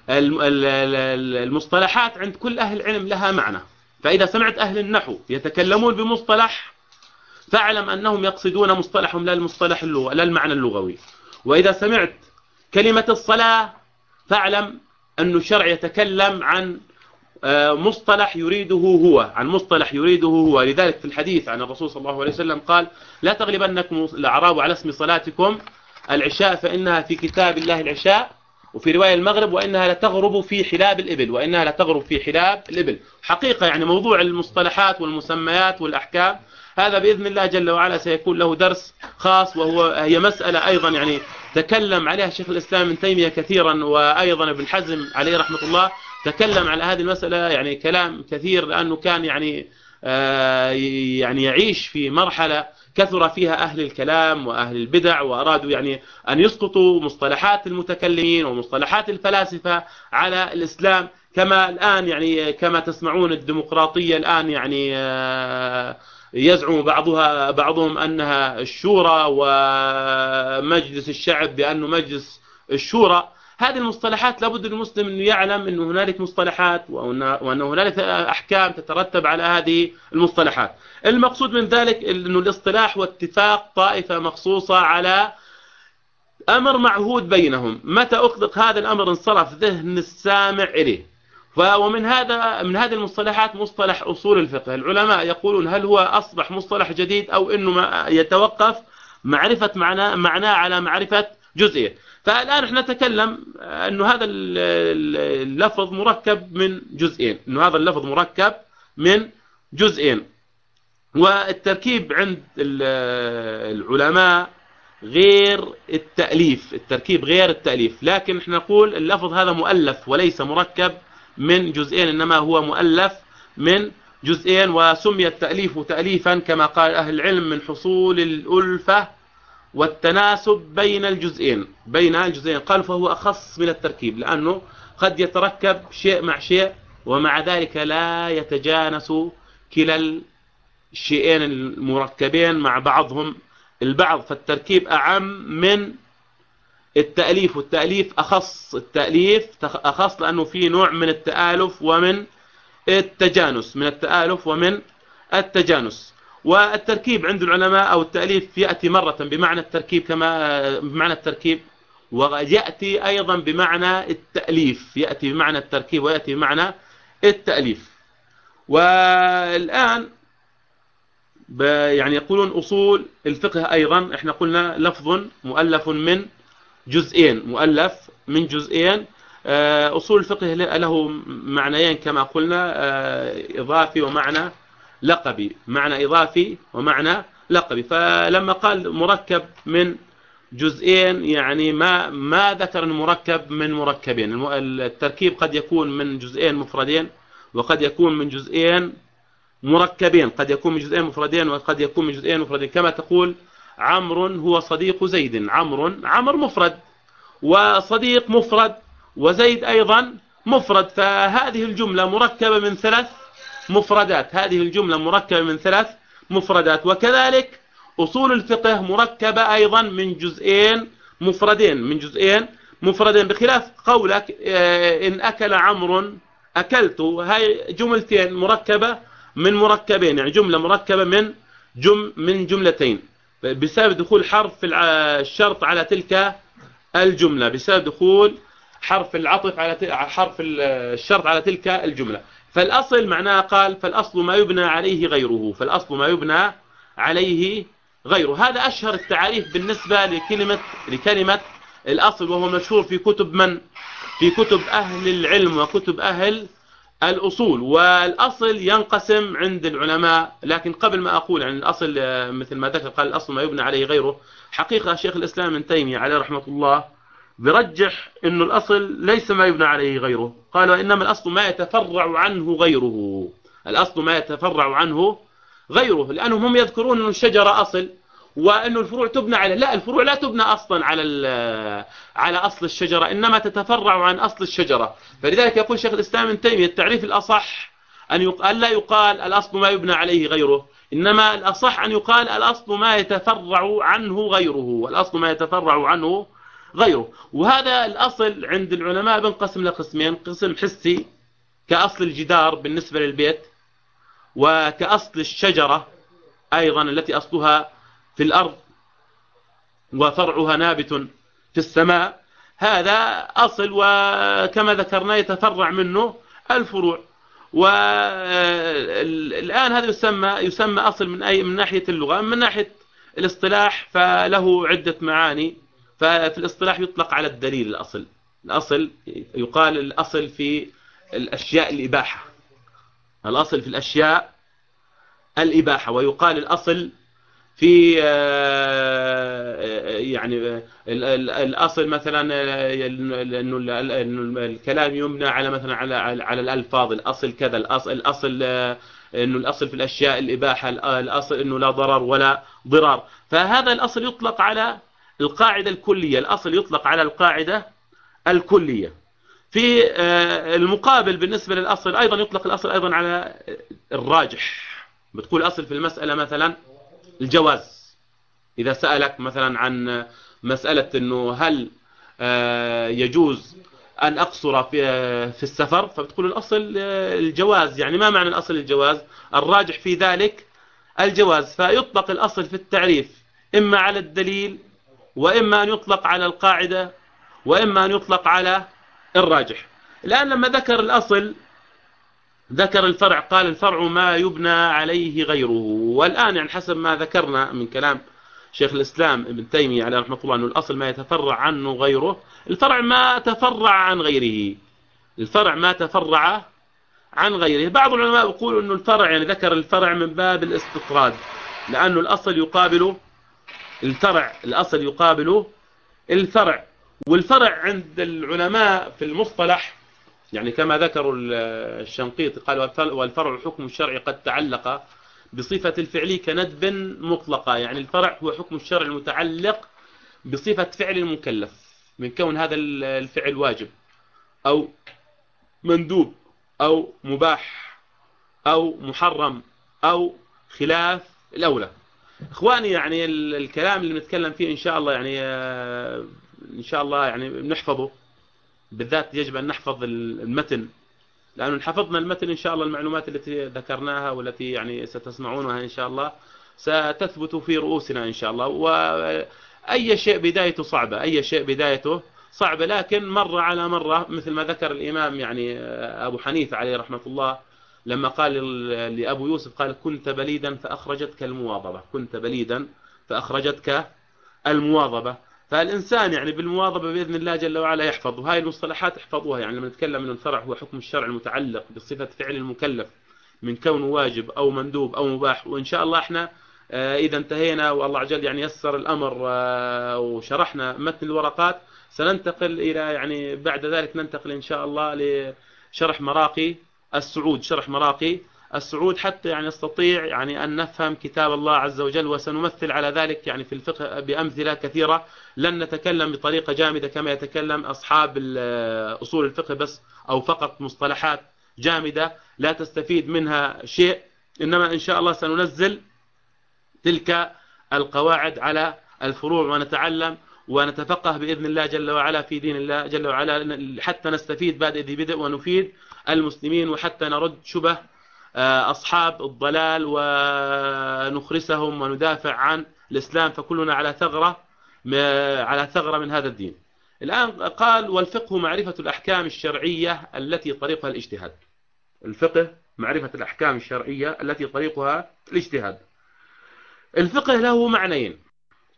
المصطلحات عند كل أهل العلم لها معنى. فإذا سمعت أهل النحو يتكلمون بمصطلح فاعلم أنهم يقصدون مصطلحهم لا المصطلح اللغة لا المعنى اللغوي. وإذا سمعت كلمة الصلاة فاعلم أن الشرع يتكلم عن آه، مصطلح يريده هو عن مصطلح يريده هو. لذلك في الحديث عن الرسول صلى الله عليه وسلم قال لا تغلبنكم الأعراب على اسم صلاتكم العشاء فإنها في كتاب الله العشاء وفي رواية المغرب وإنها لتغرب في حلاب الإبل وإنها لتغرب في حلاب الإبل. حقيقة يعني موضوع المصطلحات والمسميات والأحكام هذا بإذن الله جل وعلا سيكون له درس خاص وهو هي مسألة أيضا يعني تكلم عليها شيخ الإسلام ابن تيمية كثيرا وأيضا ابن حزم عليه رحمة الله تكلم على هذه المسألة يعني كلام كثير لأنه كان يعني آه، يعني يعيش في مرحلة كثر فيها أهل الكلام وأهل البدع وأرادوا يعني أن يسقطوا مصطلحات المتكلمين ومصطلحات الفلاسفة على الإسلام. كما الآن يعني كما تسمعون الديمقراطية الآن يعني آه، يزعم بعضها بعضهم أنها الشورى ومجلس الشعب بأنه مجلس الشورى. هذه المصطلحات لابد المسلم أن يعلم أن هنالك مصطلحات وأن هنالك أحكام تترتب على هذه المصطلحات. المقصود من ذلك أنه الاصطلاح واتفاق طائفة مخصوصة على أمر معهود بينهم. متى أطلق هذا الأمر انصرف ذهن السامع إليه. ومن هذا من هذه المصطلحات مصطلح أصول الفقه. العلماء يقولون هل هو أصبح مصطلح جديد أو أنه يتوقف معرفة معناه معناه على معرفة جزئية فالآن إحنا نتكلم أنه هذا اللفظ مركب من جزئين أنه هذا اللفظ مركب من جزئين. والتركيب عند العلماء غير التأليف التركيب غير التأليف. لكن إحنا نقول اللفظ هذا مؤلف وليس مركب من جزئين إنما هو مؤلف من جزئين وسمي التأليف تأليفا كما قال أهل العلم من حصول الألفة والتناسب بين الجزئين. بين الجزئين. قال فهو أخص من التركيب لأنه قد يتركب شيء مع شيء ومع ذلك لا يتجانس كلا الشيئين المركبين مع بعضهم. البعض فالتركيب أعم من التأليف والتأليف أخص. التأليف أخص لأنه في نوع من التآلف ومن التجانس من التآلف ومن التجانس. والتركيب عند العلماء أو التأليف يأتي مرة بمعنى التركيب كما بمعنى التركيب ويأتي أيضا بمعنى التأليف يأتي بمعنى التركيب ويأتي بمعنى التأليف. والآن يعني يقولون أصول الفقه أيضا إحنا قلنا لفظ مؤلف من جزئين مؤلف من جزئين. آه، أصول الفقه له معنيين كما قلنا آه، إضافي ومعنى لقبي معنى إضافي ومعنى لقبي. فلما قال مركب من جزئين يعني ما ما ذكر المركب من مركبين. التركيب قد يكون من جزئين مفردين وقد يكون من جزئين مركبين. قد يكون من جزئين مفردين وقد يكون من جزئين مفردين. كما تقول عمرو هو صديق زيد. عمرو عمر مفرد وصديق مفرد وزيد أيضا مفرد. فهذه الجملة مركبة من ثلاث مفردات. هذه الجملة مركبة من ثلاث مفردات. وكذلك أصول الفقه مركبة أيضا من جزئين مفردين. من جزئين مفردين. بخلاف قولك آه، إن أكل عمرو أكلت. هاي جملتين مركبة من مركبين. يعني جملة مركبة من جم من جملتين. بسبب دخول حرف الشرط على تلك الجملة. بسبب دخول حرف العطف على حرف الشرط على تلك الجملة. فالأصل معناه قال فالأصل ما يبنى عليه غيره فالأصل ما يبنى عليه غيره. هذا أشهر التعريف بالنسبة لكلمة لكلمة الأصل وهو مشهور في كتب من؟ في كتب أهل العلم وكتب أهل الأصول. والأصل ينقسم عند العلماء. لكن قبل ما أقول عن الأصل مثل ما ذكر قال الأصل ما يبنى عليه غيره. حقيقة شيخ الإسلام من تيمية عليه رحمة الله برجح أنه الأصل ليس ما يبنى عليه غيره. قال وإنما الأصل ما يتفرع عنه غيره. الأصل ما يتفرع عنه غيره لأنهم هم يذكرون أن الشجرة أصل وأنه الفروع تبنى على لا الفروع لا تبنى أصلا على على أصل الشجرة إنما تتفرع عن أصل الشجرة. فلذلك يقول شيخ الإسلام ابن تيمية التعريف أن يقال لا يقال الأصل ما يبنى عليه غيره إنما الأصح أن يقال الأصل ما يتفرع عنه غيره. والأصل ما يتفرع عنه غيره. وهذا الأصل عند العلماء بنقسم لقسمين قسم حسي كأصل الجدار بالنسبة للبيت وكأصل الشجرة أيضا التي أصلها في الأرض وفرعها نابت في السماء. هذا أصل وكما ذكرنا يتفرع منه الفروع. والآن هذا يسمى يسمى أصل من أي من ناحية اللغة. من ناحية الاصطلاح فله عدة معاني. ففي الاصطلاح يطلق على الدليل الأصل. الأصل يقال الأصل في الأشياء الإباحة. الأصل في الأشياء الإباحة ويقال الأصل في آه، يعني الأصل مثلا إنه الكلام يمنى على مثلا على على الألفاظ الأصل كذا الأصل الأصل إنه الأصل في الأشياء الإباحة الأصل إنه لا ضرر ولا ضرار. فهذا الأصل يطلق على القاعدة الكلية الأصل يطلق على القاعدة الكلية. في آه، المقابل بالنسبة للأصل أيضا يطلق الأصل أيضا على الراجح. بتقول أصل في المسألة مثلا الجواز. إذا سألك مثلا عن مسألة أنه هل آه، يجوز أن أقصر في في السفر فبتقول الأصل آه، الجواز. يعني ما معنى الأصل الجواز؟ الراجح في ذلك الجواز. فيطلق الأصل في التعريف إما على الدليل وإما أن يطلق على القاعدة وإما أن يطلق على الراجح. الآن لما ذكر الأصل ذكر الفرع قال الفرع ما يبنى عليه غيره. والآن يعني حسب ما ذكرنا من كلام شيخ الإسلام ابن تيمية عليه رحمة الله أنه الأصل ما يتفرع عنه غيره. الفرع ما تفرع عن غيره. الفرع ما تفرع عن غيره. بعض العلماء يقول أنه الفرع يعني ذكر الفرع من باب الاستطراد لأنه الأصل يقابل الفرع الأصل يقابل الفرع والفرع عند العلماء في المصطلح يعني كما ذكروا الشنقيط قال والفرع الحكم الشرعي قد تعلق بصفة الفعل كندب مطلقة يعني الفرع هو حكم الشرع المتعلق بصفة فعل المكلف من كون هذا الفعل واجب أو مندوب أو مباح أو محرم أو خلاف الأولى. إخواني يعني الكلام اللي بنتكلم فيه إن شاء الله يعني آه، إن شاء الله يعني بنحفظه. بالذات يجب أن نحفظ المتن. لأنه حفظنا المتن إن شاء الله المعلومات التي ذكرناها والتي يعني ستسمعونها إن شاء الله ستثبت في رؤوسنا إن شاء الله. وأي شيء بدايته صعبة أي شيء بدايته صعبة لكن مرة على مرة مثل ما ذكر الإمام يعني أبو حنيفة عليه رحمة الله لما قال لأبو يوسف قال كنت بليدا فأخرجتك المواظبة. كنت بليدا فأخرجتك المواظبة. فالإنسان يعني بالمواظبة بإذن الله جل وعلا يحفظ. وهاي المصطلحات احفظوها. يعني لما نتكلم من الفرع هو حكم الشرع المتعلق بصفة فعل المكلف من كونه واجب أو مندوب أو مباح. وإن شاء الله إحنا آه، إذا انتهينا والله عجل يعني يسر الأمر آه، وشرحنا متن الورقات سننتقل إلى يعني بعد ذلك ننتقل إن شاء الله لشرح مراقي. السعود شرح مراقي. السعود حتى يعني نستطيع يعني أن نفهم كتاب الله عز وجل وسنمثل على ذلك يعني في الفقه بأمثلة كثيرة. لن نتكلم بطريقة جامدة كما يتكلم أصحاب أصول الفقه بس أو فقط مصطلحات جامدة لا تستفيد منها شيء. إنما إن شاء الله سننزل تلك القواعد على الفروع ونتعلم ونتفقه بإذن الله جل وعلا في دين الله جل وعلا حتى نستفيد بعد ذي بدء ونفيد. المسلمين وحتى نرد شبه آه، أصحاب الضلال ونخرسهم وندافع عن الإسلام فكلنا على ثغرة على ثغرة من هذا الدين. الآن قال والفقه معرفة الأحكام الشرعية التي طريقها الاجتهاد. الفقه معرفة الأحكام الشرعية التي طريقها الاجتهاد. الفقه له معنيين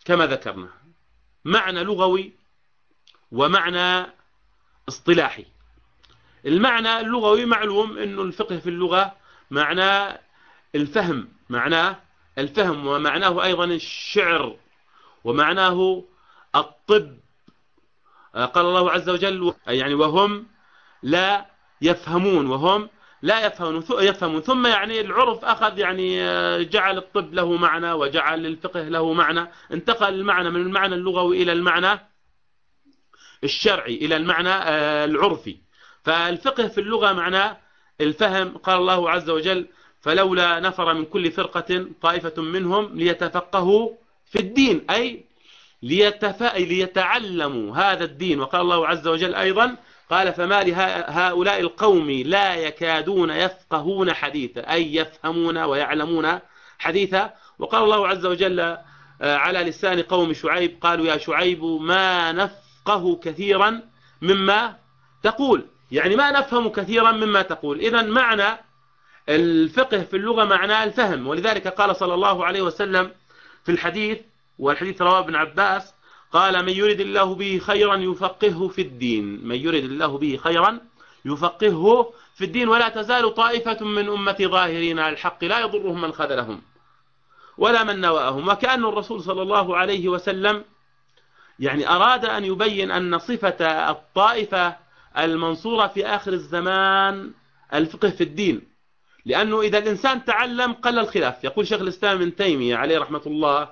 كما ذكرنا معنى لغوي ومعنى اصطلاحي. المعنى اللغوي معلوم أنه الفقه في اللغة معناه الفهم معناه الفهم ومعناه أيضا الشعر ومعناه الطب. قال الله عز وجل يعني وهم لا يفهمون وهم لا يفهمون يفهمون. ثم يعني العرف أخذ يعني جعل الطب له معنى وجعل الفقه له معنى انتقل المعنى من المعنى اللغوي إلى المعنى الشرعي إلى المعنى آه، العرفي. فالفقه في اللغة معناه الفهم قال الله عز وجل فلولا نفر من كل فرقة طائفة منهم ليتفقهوا في الدين أي ليتعلموا هذا الدين. وقال الله عز وجل أيضا قال فما لهؤلاء القوم لا يكادون يفقهون حديثا أي يفهمون ويعلمون حديثا. وقال الله عز وجل آه، على لسان قوم شعيب قالوا يا شعيب ما نفقه كثيرا مما تقول يعني ما نفهم كثيرا مما تقول. إذا معنى الفقه في اللغة معناه الفهم. ولذلك قال صلى الله عليه وسلم في الحديث والحديث رواه ابن عباس قال من يريد الله به خيرا يفقهه في الدين. من يريد الله به خيرا يفقهه في الدين. ولا تزال طائفة من أمتي ظاهرين على الحق لا يضرهم من خذلهم ولا من نواهم. وكأن الرسول صلى الله عليه وسلم يعني أراد أن يبين أن صفة الطائفة المنصورة في آخر الزمان الفقه في الدين. لأنه إذا الإنسان تعلم قل الخلاف. يقول شيخ الإسلام ابن تيمية عليه رحمة الله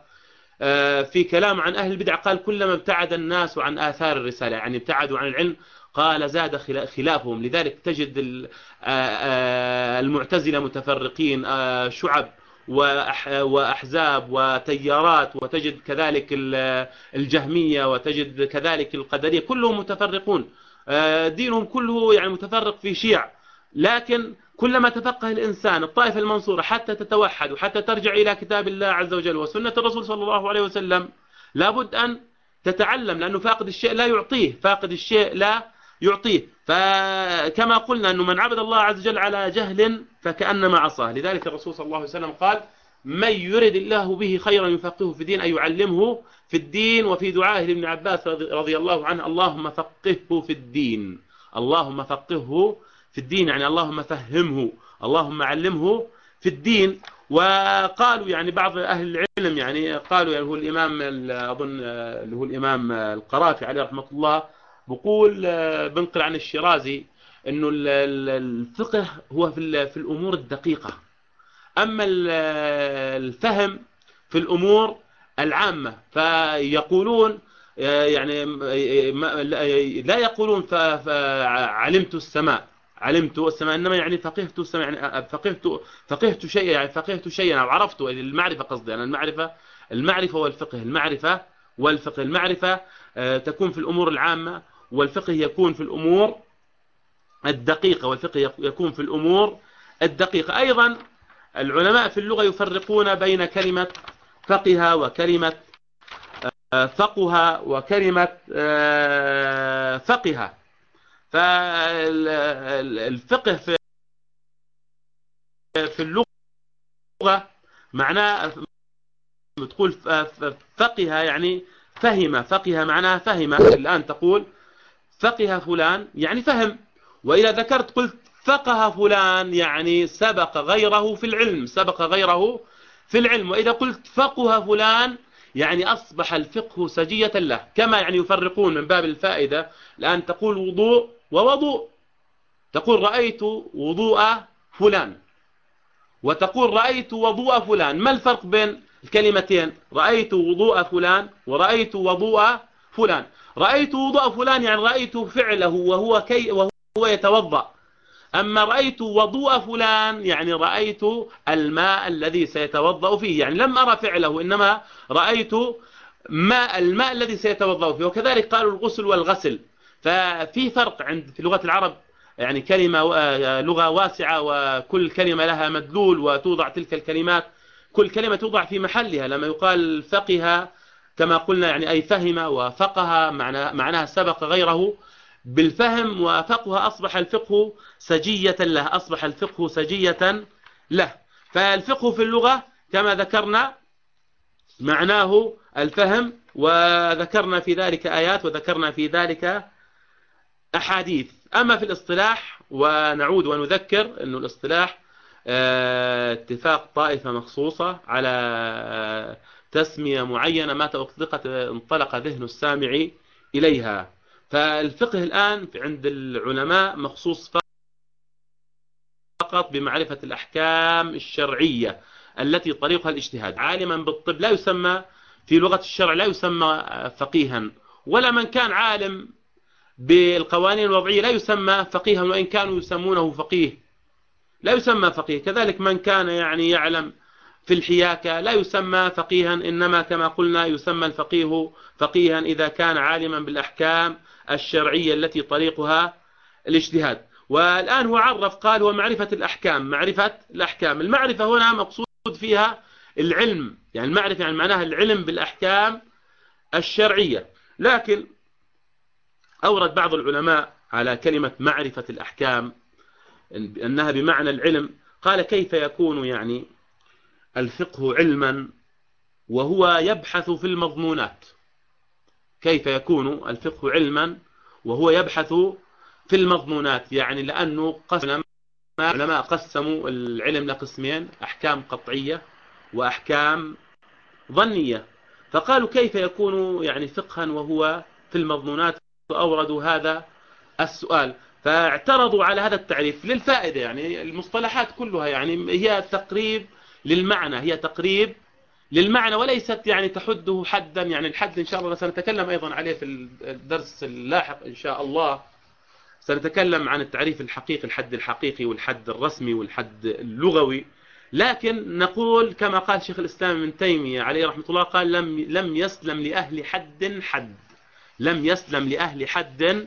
آه، في كلام عن أهل البدع قال كلما ابتعد الناس عن آثار الرسالة يعني ابتعدوا عن العلم قال زاد خلافهم. لذلك تجد آه، آه، المعتزلة متفرقين شعب وأحزاب وتيارات وتجد كذلك الجهمية وتجد كذلك القدرية كلهم متفرقون. دينهم كله يعني متفرق في شيع لكن كلما تفقه الإنسان الطائفة المنصورة حتى تتوحد وحتى ترجع إلى كتاب الله عز وجل وسنة الرسول صلى الله عليه وسلم لابد أن تتعلم لأنه فاقد الشيء لا يعطيه فاقد الشيء لا يعطيه. فكما قلنا أنه من عبد الله عز وجل على جهل فكأنما عصاه. لذلك الرسول صلى الله عليه وسلم قال من يرد الله به خيرا يفقهه في الدين أي يعلمه في الدين وفي دعائه لابن عباس رضي الله عنه اللهم فقهه في الدين. اللهم فقهه في الدين يعني اللهم فهمه اللهم علمه في الدين. وقالوا يعني بعض أهل العلم يعني قالوا يعني هو الإمام أظن اللي هو الإمام القرافي عليه رحمة الله بقول بنقل عن الشيرازي أنه الفقه هو في الأمور الدقيقة. أما الفهم في الأمور العامة فيقولون يعني لا يقولون علمت السماء. علمت السماء إنما يعني فقهت السماء يعني فقهت فقهت شيئا يعني فقهت شيئا أو عرفت المعرفة قصدي يعني المعرفة المعرفة والفقه المعرفة والفقه المعرفة آه، تكون في الأمور العامة والفقه يكون في الأمور الدقيقة والفقه يكون في الأمور الدقيقة. أيضا العلماء في اللغة يفرقون بين كلمة فقه وكلمة آه، فقه وكلمة آه، فقه فالفقه في في اللغة معناه تقول فقه يعني فهم فقه معناها فهم. الآن تقول فقه فلان يعني فهم. وإذا ذكرت قلت فقه فلان يعني سبق غيره في العلم سبق غيره في العلم. وإذا قلت فقه فلان يعني أصبح الفقه سجية له كما يعني يفرقون من باب الفائدة. الآن تقول وضوء ووضوء. تقول رأيت وضوء فلان. وتقول رأيت وضوء فلان. ما الفرق بين الكلمتين؟ رأيت وضوء فلان ورأيت وضوء فلان. رأيت وضوء فلان يعني رأيت فعله وهو, كي وهو يتوضأ. أما رأيت وضوء فلان يعني رأيت الماء الذي سيتوضأ فيه. يعني لم أرى فعله إنما رأيت ماء الماء الذي سيتوضأ فيه. وكذلك قالوا الغسل والغسل. ففي فرق عند في لغة العرب يعني كلمة آه، لغة واسعة وكل كلمة لها مدلول وتوضع تلك الكلمات. كل كلمة توضع في محلها. لما يقال فقه كما قلنا يعني أي فهم وفقه معناها سبق غيره. بالفهم وفقه أصبح الفقه سجية له أصبح الفقه سجية له. فالفقه في اللغة كما ذكرنا معناه الفهم وذكرنا في ذلك آيات وذكرنا في ذلك أحاديث. أما في الاصطلاح ونعود ونذكر أن الاصطلاح آه، اتفاق طائفة مخصوصة على تسمية معينة مات أطلقت انطلق ذهن السامع إليها. فالفقه الآن عند العلماء مخصوص فقط بمعرفة الأحكام الشرعية التي طريقها الاجتهاد. عالما بالطب لا يسمى في لغة الشرع لا يسمى فقيها ولا من كان عالم بالقوانين الوضعية لا يسمى فقيها وإن كانوا يسمونه فقيه لا يسمى فقيه. كذلك من كان يعني يعلم في الحياكة لا يسمى فقيها إنما كما قلنا يسمى الفقيه فقيها إذا كان عالما بالأحكام الشرعية التي طريقها الاجتهاد. والآن هو عرف قال هو معرفة الأحكام معرفة الأحكام. المعرفة هنا مقصود فيها العلم يعني المعرفة يعني معناها العلم بالأحكام الشرعية. لكن أورد بعض العلماء على كلمة معرفة الأحكام أنها بمعنى العلم. قال كيف يكون يعني الفقه علما وهو يبحث في المضمونات؟ كيف يكون الفقه علما وهو يبحث في المضمونات؟ يعني لأنه قسم العلماء قسموا العلم لقسمين أحكام قطعية وأحكام ظنية. فقالوا كيف يكون يعني فقها وهو في المضمونات؟ أوردوا هذا السؤال. فاعترضوا على هذا التعريف للفائدة يعني المصطلحات كلها يعني هي تقريب للمعنى هي تقريب للمعنى وليست يعني تحده حدا يعني الحد إن شاء الله سنتكلم أيضا عليه في الدرس اللاحق إن شاء الله. سنتكلم عن التعريف الحقيقي الحد الحقيقي والحد الرسمي والحد اللغوي. لكن نقول كما قال شيخ الإسلام ابن تيمية عليه رحمة الله قال لم لم يسلم لأهل حد حد. لم يسلم لأهل حد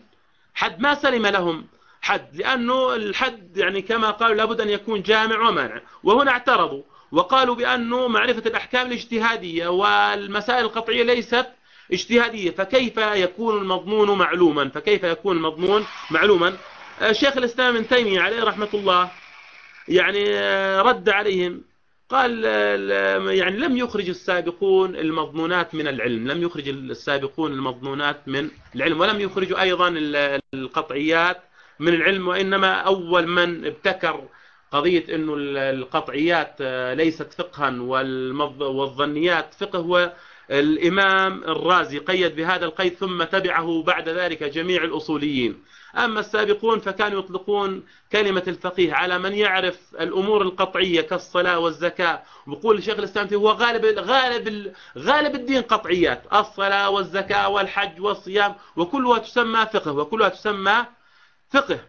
حد. ما سلم لهم حد لأنه الحد يعني كما قالوا لابد أن يكون جامع ومانع وهنا اعترضوا. وقالوا بأنه معرفة الأحكام الاجتهادية والمسائل القطعية ليست اجتهادية فكيف يكون المضمون معلوما؟ فكيف يكون المضمون معلوما؟ شيخ الإسلام ابن تيمية عليه رحمة الله يعني رد عليهم قال يعني لم يخرج السابقون المضمونات من العلم لم يخرج السابقون المضمونات من العلم ولم يخرجوا أيضا القطعيات من العلم وإنما أول من ابتكر قضية أنه القطعيات آه، ليست فقها والظنيات فقه هو الإمام الرازي قيد بهذا القيد ثم تبعه بعد ذلك جميع الأصوليين. أما السابقون فكانوا يطلقون كلمة الفقيه على من يعرف الأمور القطعية كالصلاة والزكاة. ويقول شيخ الإسلام فيه هو غالب غالب غالب الدين قطعيات الصلاة والزكاة والحج والصيام وكلها تسمى فقه وكلها تسمى فقه.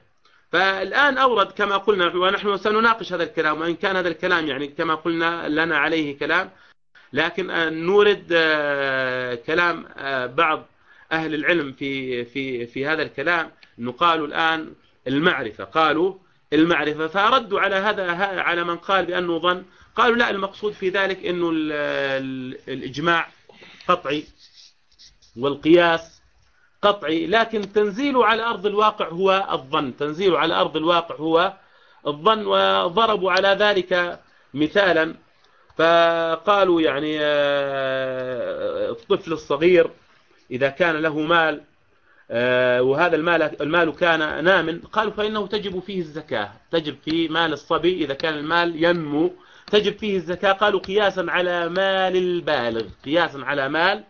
فالآن أورد كما قلنا ونحن سنناقش هذا الكلام وإن كان هذا الكلام يعني كما قلنا لنا عليه كلام لكن نورد آه، كلام آه، بعض أهل العلم في في في هذا الكلام. انه قالوا الآن المعرفة. قالوا المعرفة. فردوا على هذا على من قال بأنه ظن. قالوا لا المقصود في ذلك أنه الإجماع قطعي والقياس قطعي لكن تنزيله على أرض الواقع هو الظن. تنزيله على أرض الواقع هو الظن وضربوا على ذلك مثالا. فقالوا يعني آه، الطفل الصغير إذا كان له مال آه، وهذا المال المال كان نام قالوا فإنه تجب فيه الزكاة. تجب في مال الصبي إذا كان المال ينمو تجب فيه الزكاة. قالوا قياسا على مال البالغ قياسا على مال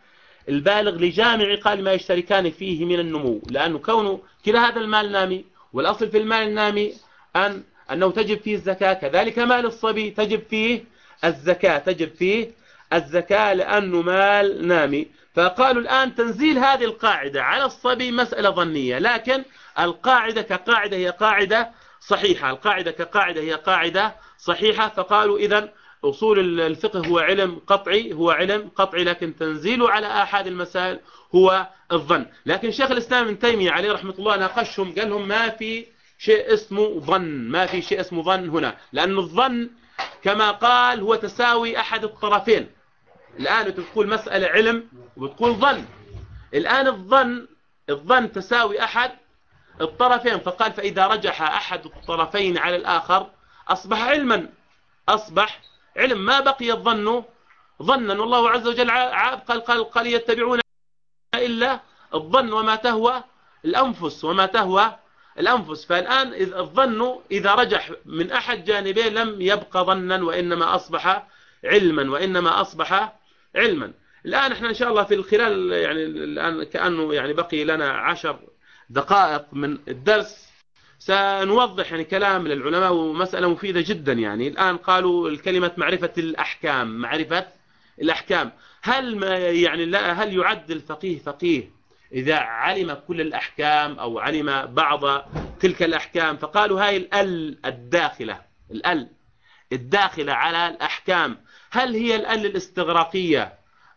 البالغ لجامع قال ما يشتركان فيه من النمو لأنه كونه كلا هذا المال نامي والأصل في المال النامي أن أنه تجب فيه الزكاة كذلك مال الصبي تجب فيه الزكاة تجب فيه الزكاة لأنه مال نامي. فقالوا الآن تنزيل هذه القاعدة على الصبي مسألة ظنية لكن القاعدة كقاعدة هي قاعدة صحيحة القاعدة كقاعدة هي قاعدة صحيحة. فقالوا إذا أصول الفقه هو علم قطعي هو علم قطعي لكن تنزيله على أحد المسائل هو الظن. لكن شيخ الإسلام ابن تيمية عليه رحمة الله ناقشهم قال لهم ما في شيء اسمه ظن ما في شيء اسمه ظن هنا لأن الظن كما قال هو تساوي أحد الطرفين. الآن أنت بتقول مسألة علم وبتقول ظن. الآن الظن الظن تساوي أحد الطرفين فقال فإذا رجح أحد الطرفين على الآخر أصبح علما أصبح علم ما بقي الظن ظنا والله عز وجل عاب قال قال, قال يتبعون إلا الظن وما تهوى الأنفس وما تهوى الأنفس. فالآن الظن إذا رجح من أحد جانبين لم يبقى ظنا وإنما أصبح علما وإنما أصبح علما. الآن إحنا إن شاء الله في خلال يعني الآن كأنه يعني بقي لنا عشر دقائق من الدرس. سنوضح يعني كلام للعلماء ومسألة مفيدة جدا يعني. الآن قالوا الكلمة معرفة الأحكام معرفة الأحكام. هل ما يعني لا هل يعد الفقيه فقيه إذا علم كل الأحكام أو علم بعض تلك الأحكام؟ فقالوا هاي الأل الداخلة الأل الداخلة على الأحكام. هل هي الأل الاستغراقية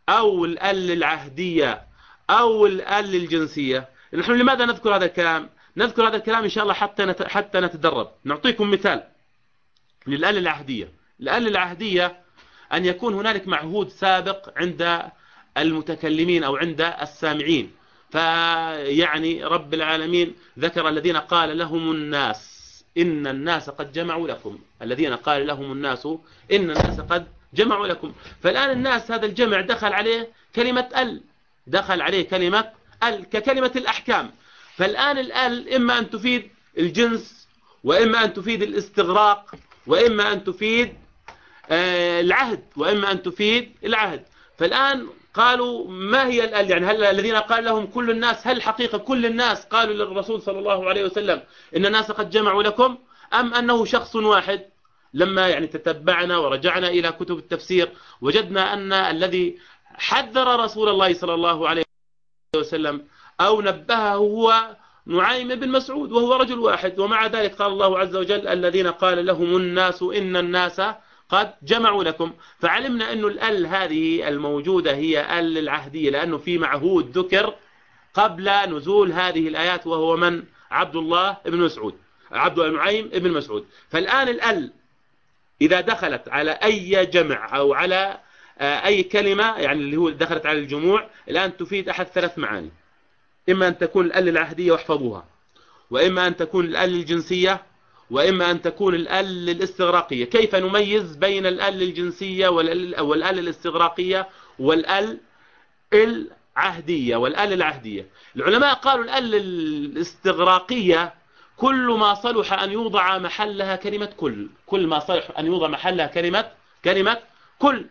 أو الأل العهدية أو الأل الجنسية؟ نحن لماذا نذكر هذا الكلام؟ نذكر هذا الكلام إن شاء الله حتى حتى نتدرب. نعطيكم مثال للأل العهدية. الأل العهدية أن يكون هنالك معهود سابق عند المتكلمين أو عند السامعين. فيعني رب العالمين ذكر الذين قال لهم الناس إن الناس قد جمعوا لكم. الذين قال لهم الناس إن الناس قد جمعوا لكم. فالآن الناس هذا الجمع دخل عليه كلمة ال. دخل عليه كلمة ال. ككلمة الأحكام. فالآن الال إما أن تفيد الجنس وإما أن تفيد الاستغراق وإما أن تفيد آه، العهد وإما أن تفيد العهد. فالآن قالوا ما هي الآل يعني هل الذين قال لهم كل الناس هل حقيقة كل الناس قالوا للرسول صلى الله عليه وسلم إن الناس قد جمعوا لكم أم أنه شخص واحد؟ لما يعني تتبعنا ورجعنا إلى كتب التفسير وجدنا أن الذي حذر رسول الله صلى الله عليه وسلم أو نبهه هو نعيم بن مسعود وهو رجل واحد. ومع ذلك قال الله عز وجل الذين قال لهم الناس إن الناس قد جمعوا لكم فعلمنا أن الأل هذه الموجودة هي أل العهدية لأنه في معهود ذكر قبل نزول هذه الآيات وهو من؟ عبد الله بن مسعود عبد النعيم بن مسعود. فالآن الأل إذا دخلت على أي جمع أو على آه، أي كلمة يعني اللي هو دخلت على الجموع الآن تفيد أحد ثلاث معاني. إما أن تكون الأل العهدية واحفظوها وإما أن تكون الأل الجنسية وإما أن تكون الأل الاستغراقية. كيف نميز بين الأل الجنسية والأل الاستغراقية والأل العهدية والأل العهدية؟ العلماء قالوا الأل الاستغراقية كل ما صلح أن يوضع محلها كلمة كل. كل ما صلح أن يوضع محلها كلمة كلمة كل.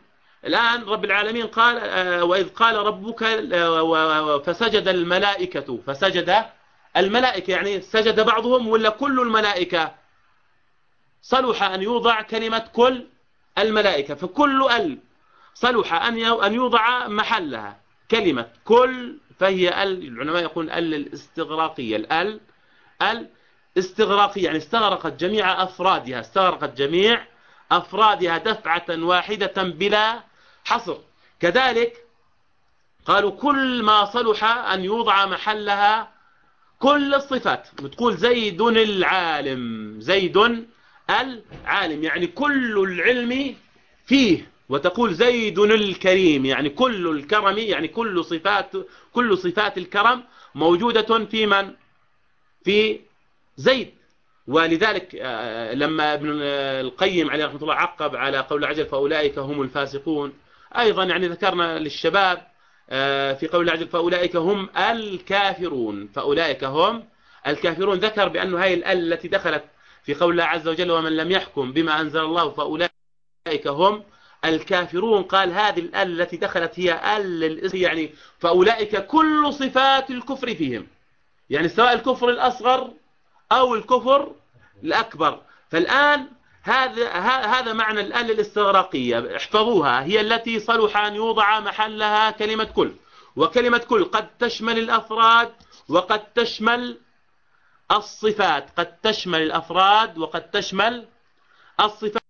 الآن رب العالمين قال آه، وإذ قال ربك آه، فسجد الملائكة فسجد الملائكة يعني سجد بعضهم ولا كل الملائكة؟ صلح أن يوضع كلمة كل الملائكة فكل ال صلح أن يوضع محلها كلمة كل فهي ال العلماء يقولون ال الاستغراقية الال الاستغراقية يعني استغرقت جميع أفرادها استغرقت جميع أفرادها دفعة واحدة بلا حصر. كذلك قالوا كل ما صلح أن يوضع محلها كل الصفات. بتقول زيد العالم زيد العالم. يعني كل العلم فيه. وتقول زيد الكريم يعني كل الكرم يعني كل صفات كل صفات الكرم موجودة في من؟ في زيد. ولذلك آه، لما ابن القيم عليه رحمة الله عقب على قول عجل فأولئك هم الفاسقون. أيضا يعني ذكرنا للشباب آه، في قول عجل فأولئك هم الكافرون. فأولئك هم الكافرون. ذكر بأن هذه الأل التي دخلت في قول الله عز وجل ومن لم يحكم بما أنزل الله فأولئك هم الكافرون. قال هذه الأل التي دخلت هي أل يعني فأولئك كل صفات الكفر فيهم. يعني سواء الكفر الأصغر أو الكفر الأكبر. فالآن هذا هذا معنى الآن الاستغراقية احفظوها. هي التي صلح أن يوضع محلها كلمة كل. وكلمة كل قد تشمل الأفراد وقد تشمل الصفات. قد تشمل الأفراد وقد تشمل الصفات.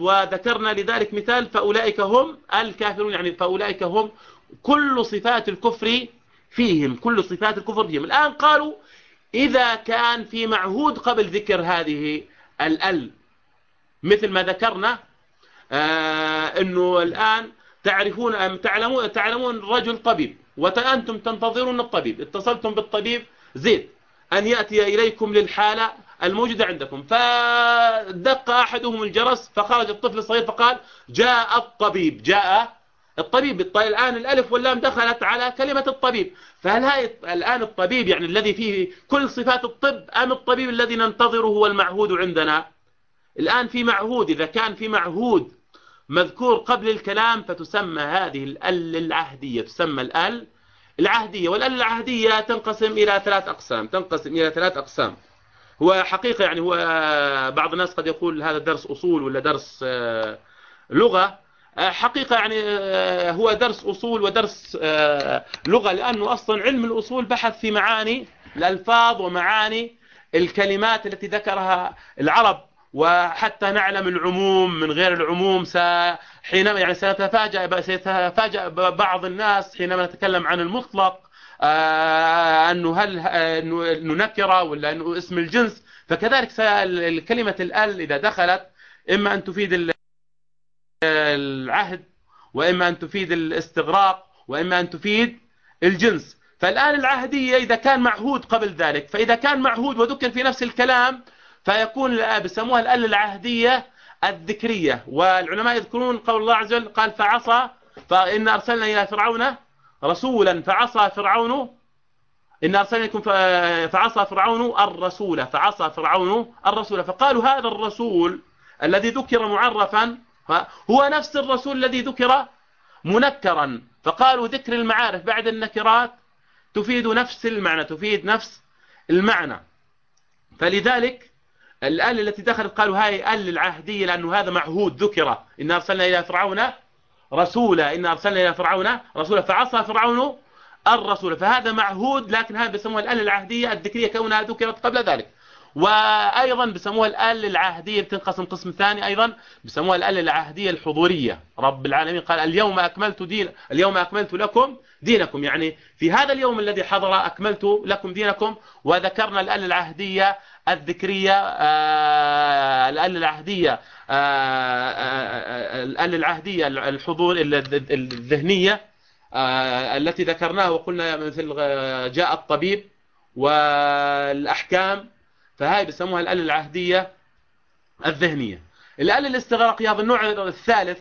وذكرنا لذلك مثال فأولئك هم الكافرون. يعني فأولئك هم كل صفات الكفر فيهم. كل صفات الكفر فيهم. الآن قالوا إذا كان في معهود قبل ذكر هذه الأل مثل ما ذكرنا آه أنه الآن تعرفون أم تعلمون تعلمون رجل طبيب وأنتم تنتظرون الطبيب اتصلتم بالطبيب زيد أن يأتي إليكم للحالة الموجودة عندكم. فدق أحدهم الجرس فخرج الطفل الصغير فقال جاء الطبيب. جاء الطبيب. الآن الألف واللام دخلت على كلمة الطبيب. فهل الآن الطبيب يعني الذي فيه كل صفات الطب أم الطبيب الذي ننتظره هو المعهود عندنا؟ الآن في معهود إذا كان في معهود مذكور قبل الكلام فتسمى هذه الأل العهدية تسمى الأل العهدية. والأل العهدية تنقسم إلى ثلاث أقسام تنقسم إلى ثلاث أقسام. هو حقيقة يعني هو بعض الناس قد يقول هذا درس أصول ولا درس آه، لغة. آه، حقيقة يعني آه، هو درس أصول ودرس لغة لأنه أصلا علم الأصول بحث في معاني الألفاظ ومعاني الكلمات التي ذكرها العرب. وحتى نعلم العموم من غير العموم حينما يعني سيتفاجأ سيتفاجأ بعض الناس حينما نتكلم عن المطلق آه، أنه هل أنه نكرة ولا أنه اسم الجنس. فكذلك كلمة الأل إذا دخلت إما أن تفيد العهد وإما أن تفيد الاستغراق وإما أن تفيد الجنس. فالآن العهدية إذا كان معهود قبل ذلك فإذا كان معهود وذكر في نفس الكلام فيكون بيسموها الآلة العهدية الذكرية والعلماء يذكرون قول الله عز وجل قال فعصى فإن أرسلنا إلى فرعون رسولا فعصى فرعون إن أرسلنا لكم فعصى فرعون الرسول فعصى فرعون الرسول. فقالوا هذا الرسول الذي ذكر معرفا هو نفس الرسول الذي ذكر منكرا. فقالوا ذكر المعارف بعد النكرات تفيد نفس المعنى تفيد نفس المعنى. فلذلك الآل التي دخلت قالوا هاي آل العهدية لأنه هذا معهود ذكر. إن أرسلنا إلى فرعون رسولا. إن أرسلنا إلى فرعون رسولا. فعصى فرعون الرسول. فهذا معهود لكن هذا بيسموها الآل العهدية الذكرية كونها ذكرت قبل ذلك. وأيضا بسموها الآل العهدية. بتنقسم قسم ثاني أيضا. بسموها الآل العهدية الحضورية. رب العالمين قال اليوم أكملت دين اليوم أكملت لكم دينكم. يعني في هذا اليوم الذي حضر أكملت لكم دينكم. وذكرنا الآل العهدية الذكرية آه، الآل العهدية آه، آه، الآل العهدية الحضور الذهنية التي ذكرناها وقلنا مثل جاء الطبيب والأحكام فهاي بسموها الآل العهدية الذهنية. الآل الاستغراقية هذا النوع الثالث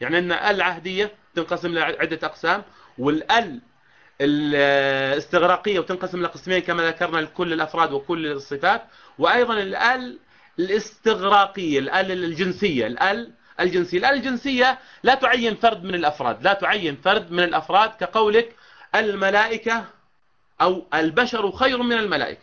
يعني أن العهدية تنقسم لعدة أقسام والآل الاستغراقية وتنقسم لقسمين كما ذكرنا لكل الأفراد وكل الصفات وأيضا الأل الاستغراقية الأل الجنسية الأل الجنسية. الأل الجنسية لا تعين فرد من الأفراد لا تعين فرد من الأفراد كقولك الملائكة أو البشر خير من الملائكة.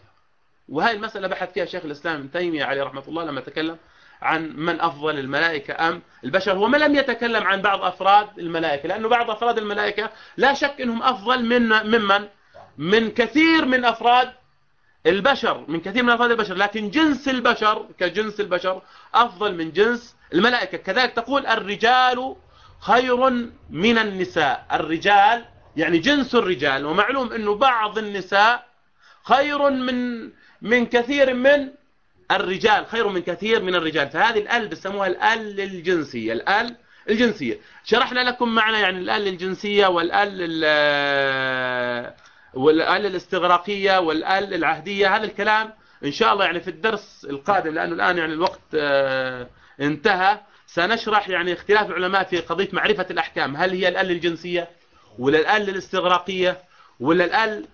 وهذه المسألة بحث فيها شيخ الإسلام ابن تيمية عليه رحمة الله لما تكلم عن من أفضل الملائكة أم البشر. هو ما لم يتكلم عن بعض أفراد الملائكة لأنه بعض أفراد الملائكة لا شك أنهم أفضل من ممن؟ من كثير من أفراد البشر من كثير من أفراد البشر. لكن جنس البشر كجنس البشر أفضل من جنس الملائكة. كذلك تقول الرجال خير من النساء. الرجال يعني جنس الرجال. ومعلوم أنه بعض النساء خير من من كثير من الرجال خير من كثير من الرجال فهذه الآل بسموها الآل الجنسيه الآل الجنسية. شرحنا لكم معنى يعني الآل الجنسيه والآل والآل الاستغراقية والآل العهدية هذا الكلام إن شاء الله يعني في الدرس القادم لأنه الآن يعني الوقت آه، انتهى. سنشرح يعني اختلاف العلماء في قضية معرفة الأحكام هل هي الآل الجنسيه ولا الآل الاستغراقيه ولا الآل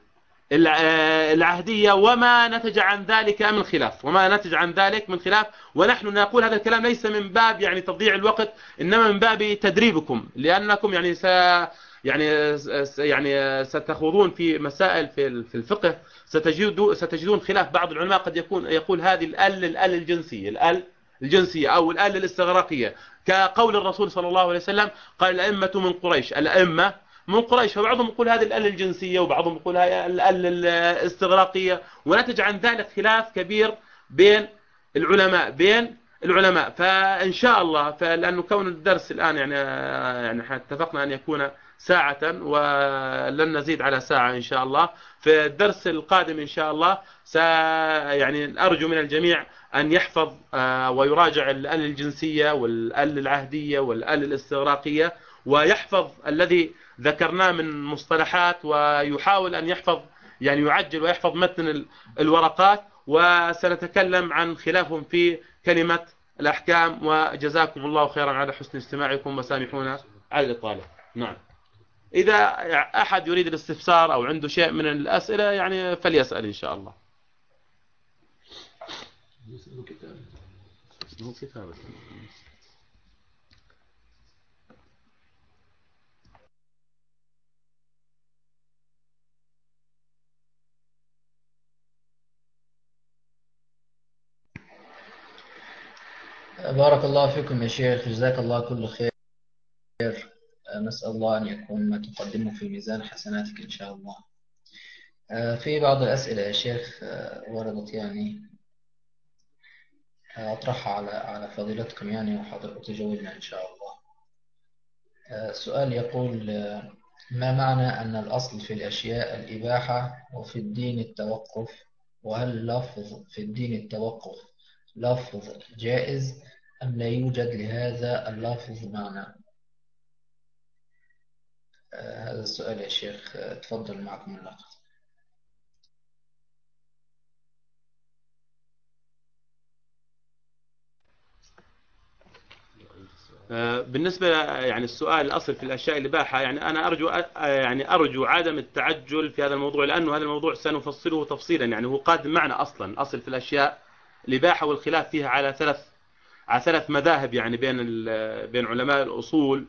العهدية وما نتج عن ذلك من خلاف وما نتج عن ذلك من خلاف ونحن نقول هذا الكلام ليس من باب يعني تضييع الوقت إنما من باب تدريبكم لأنكم يعني س يعني يعني ستخوضون في مسائل في في الفقه ستجدون ستجدون خلاف. بعض العلماء قد يكون يقول هذه الأل الأل الجنسيه الأل الجنسيه أو الأل الاستغراقية. كقول الرسول صلى الله عليه وسلم قال الأئمة من قريش الأئمة من قريش فبعضهم يقول هذه الأل الجنسية وبعضهم يقول هذه الأل الاستغراقية. ونتج عن ذلك خلاف كبير بين العلماء بين العلماء. فإن شاء الله فلأنه كون الدرس الآن يعني يعني اتفقنا أن يكون ساعة ولن نزيد على ساعة إن شاء الله. في الدرس القادم إن شاء الله س يعني أرجو من الجميع أن يحفظ آه، ويراجع الأل الجنسية والأل العهدية والأل الاستغراقية ويحفظ الذي ذكرناه من مصطلحات ويحاول أن يحفظ يعني يعجل ويحفظ متن الورقات وسنتكلم عن خلافهم في كلمة الأحكام. وجزاكم الله خيرا على حسن استماعكم وسامحونا على الإطالة. نعم. إذا أحد يريد الاستفسار أو عنده شيء من الأسئلة يعني فليسأل إن شاء الله. بارك الله فيكم يا شيخ جزاك الله كل خير. نسأل الله أن يكون ما تقدمه في ميزان حسناتك إن شاء الله. في بعض الأسئلة يا شيخ وردت يعني. أطرحها على على فضيلتكم يعني وتجاوبنا إن شاء الله. السؤال يقول ما معنى أن الأصل في الأشياء الإباحة وفي الدين التوقف؟ وهل لفظ في الدين التوقف لفظ جائز أم لا يوجد لهذا اللفظ معنى؟ آه، هذا السؤال يا شيخ آه، تفضل معكم اللقطة آه، بالنسبة يعني السؤال الأصل في الأشياء الإباحة يعني أنا أرجو يعني أرجو عدم التعجل في هذا الموضوع لأنه هذا الموضوع سنفصله تفصيلا يعني هو قادم معنا أصلا أصل في الأشياء الإباحة والخلاف فيها على ثلاث على ثلاث مذاهب يعني بين بين علماء الأصول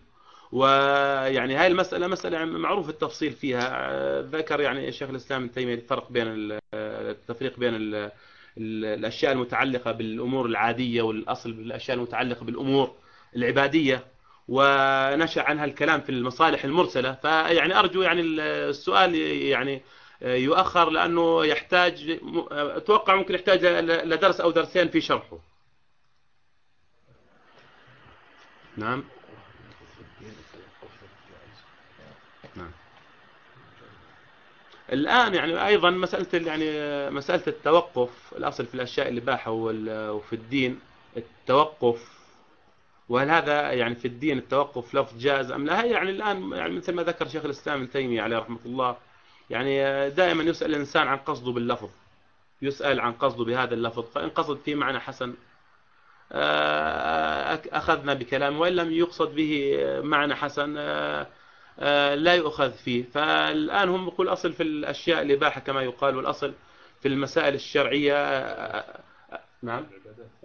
ويعني هاي المسألة مسألة معروف التفصيل فيها. ذكر يعني الشيخ الإسلام ابن تيمية الفرق بين التفريق بين الأشياء المتعلقة بالأمور العادية والأصل بالأشياء المتعلقة بالأمور العبادية ونشأ عنها الكلام في المصالح المرسلة. فيعني أرجو يعني السؤال يعني يؤخر لأنه يحتاج أتوقع ممكن يحتاج لدرس أو درسين في شرحه. نعم. نعم. الآن يعني أيضا مسألة يعني مسألة التوقف الأصل في الأشياء الإباحة وفي الدين التوقف. وهل هذا يعني في الدين التوقف لفظ جائز أم لا؟ هي يعني الآن يعني مثل ما ذكر شيخ الإسلام ابن تيمية عليه رحمة الله يعني دائما يسأل الإنسان عن قصده باللفظ يسأل عن قصده بهذا اللفظ فإن قصد فيه معنى حسن آه، أخذنا بكلام وإن لم يقصد به معنى حسن آه، آه، لا يؤخذ فيه. فالآن هم يقول أصل في الأشياء الإباحة كما يقال والأصل في المسائل الشرعية نعم.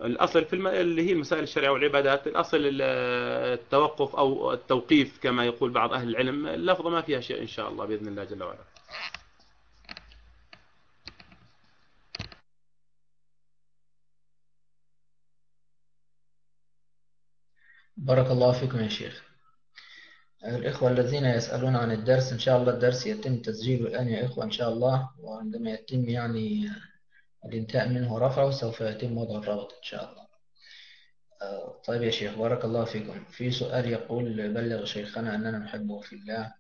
الأصل في الم... اللي هي المسائل الشرعية والعبادات الأصل التوقف أو التوقيف كما يقول بعض أهل العلم اللفظة ما فيها شيء إن شاء الله بإذن الله جل وعلا. بارك الله فيكم يا شيخ. الإخوة الذين يسألون عن الدرس إن شاء الله الدرس يتم تسجيله الآن يا إخوة إن شاء الله. وعندما يتم يعني الانتهاء منه رفعه سوف يتم وضع الرابط إن شاء الله. آه، طيب يا شيخ بارك الله فيكم. في سؤال يقول بلغ شيخنا أننا نحبه في الله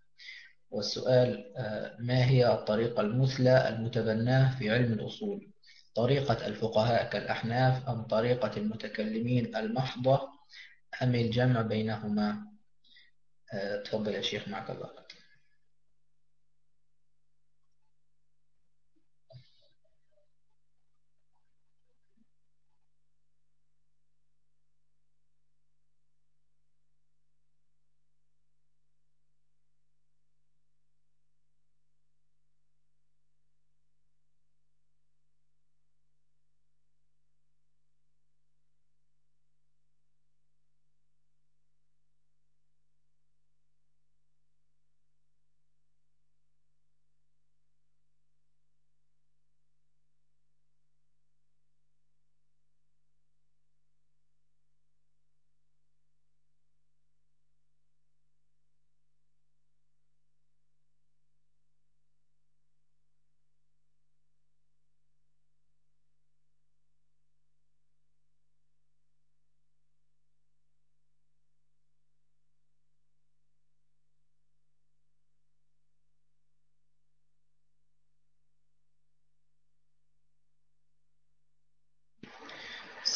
والسؤال آه، ما هي الطريقة المثلى المتبناه في علم الأصول؟ طريقة الفقهاء كالأحناف أم طريقة المتكلمين المحضة؟ أم الجمع بينهما؟ آه، تفضل يا شيخ معك الله.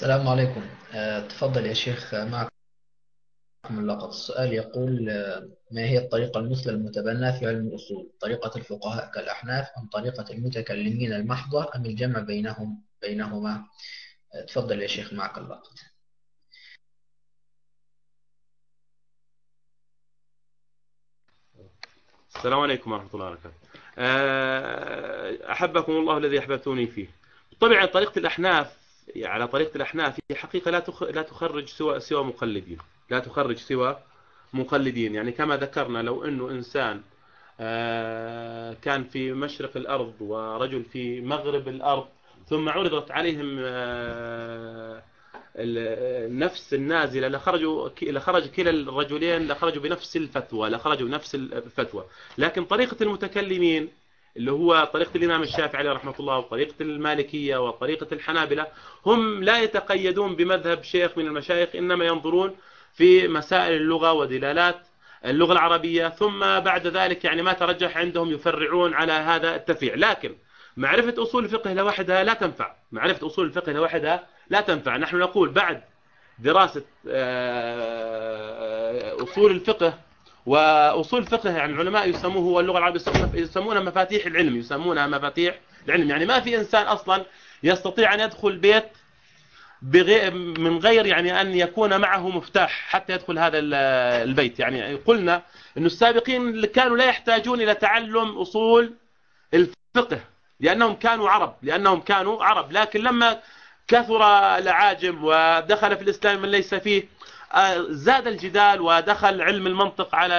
السلام عليكم. آه، تفضل يا شيخ معكم اللقط السؤال يقول آه، ما هي الطريقة المثلى المتبنى في علم الأصول؟ طريقة الفقهاء كالأحناف أم طريقة المتكلمين المحضة أم الجمع بينهم بينهما؟ آه، تفضل يا شيخ معك اللقط السلام عليكم ورحمة الله وبركاته. أحبكم الله الذي أحببتوني فيه. طبعا طريقة الأحناف على طريقة الأحناف هي حقيقة لا لا تخرج سوى سوى مقلدين. لا تخرج سوى مقلدين. يعني كما ذكرنا لو أنه إنسان آه، كان في مشرق الأرض ورجل في مغرب الأرض ثم عرضت عليهم آه، نفس النازلة لخرجوا لخرج كلا الرجلين لخرجوا بنفس الفتوى لخرجوا بنفس الفتوى. لكن طريقة المتكلمين اللي هو طريقة الإمام الشافعي عليه رحمة الله وطريقة المالكية وطريقة الحنابلة هم لا يتقيدون بمذهب شيخ من المشايخ إنما ينظرون في مسائل اللغة ودلالات اللغة العربية ثم بعد ذلك يعني ما ترجح عندهم يفرعون على هذا التفريع. لكن معرفة أصول الفقه لوحدها لا تنفع. معرفة أصول الفقه لوحدها لا تنفع. نحن نقول بعد دراسة آه، أصول الفقه وأصول الفقه يعني العلماء يسموه هو اللغة العربية يسمونها مفاتيح العلم يسمونها مفاتيح العلم. يعني ما في إنسان أصلا يستطيع أن يدخل بيت من غير يعني أن يكون معه مفتاح حتى يدخل هذا البيت. يعني قلنا أن السابقين كانوا لا يحتاجون إلى تعلم أصول الفقه لأنهم كانوا عرب لأنهم كانوا عرب. لكن لما كثر العاجم ودخل في الإسلام من ليس فيه زاد الجدال ودخل علم المنطق على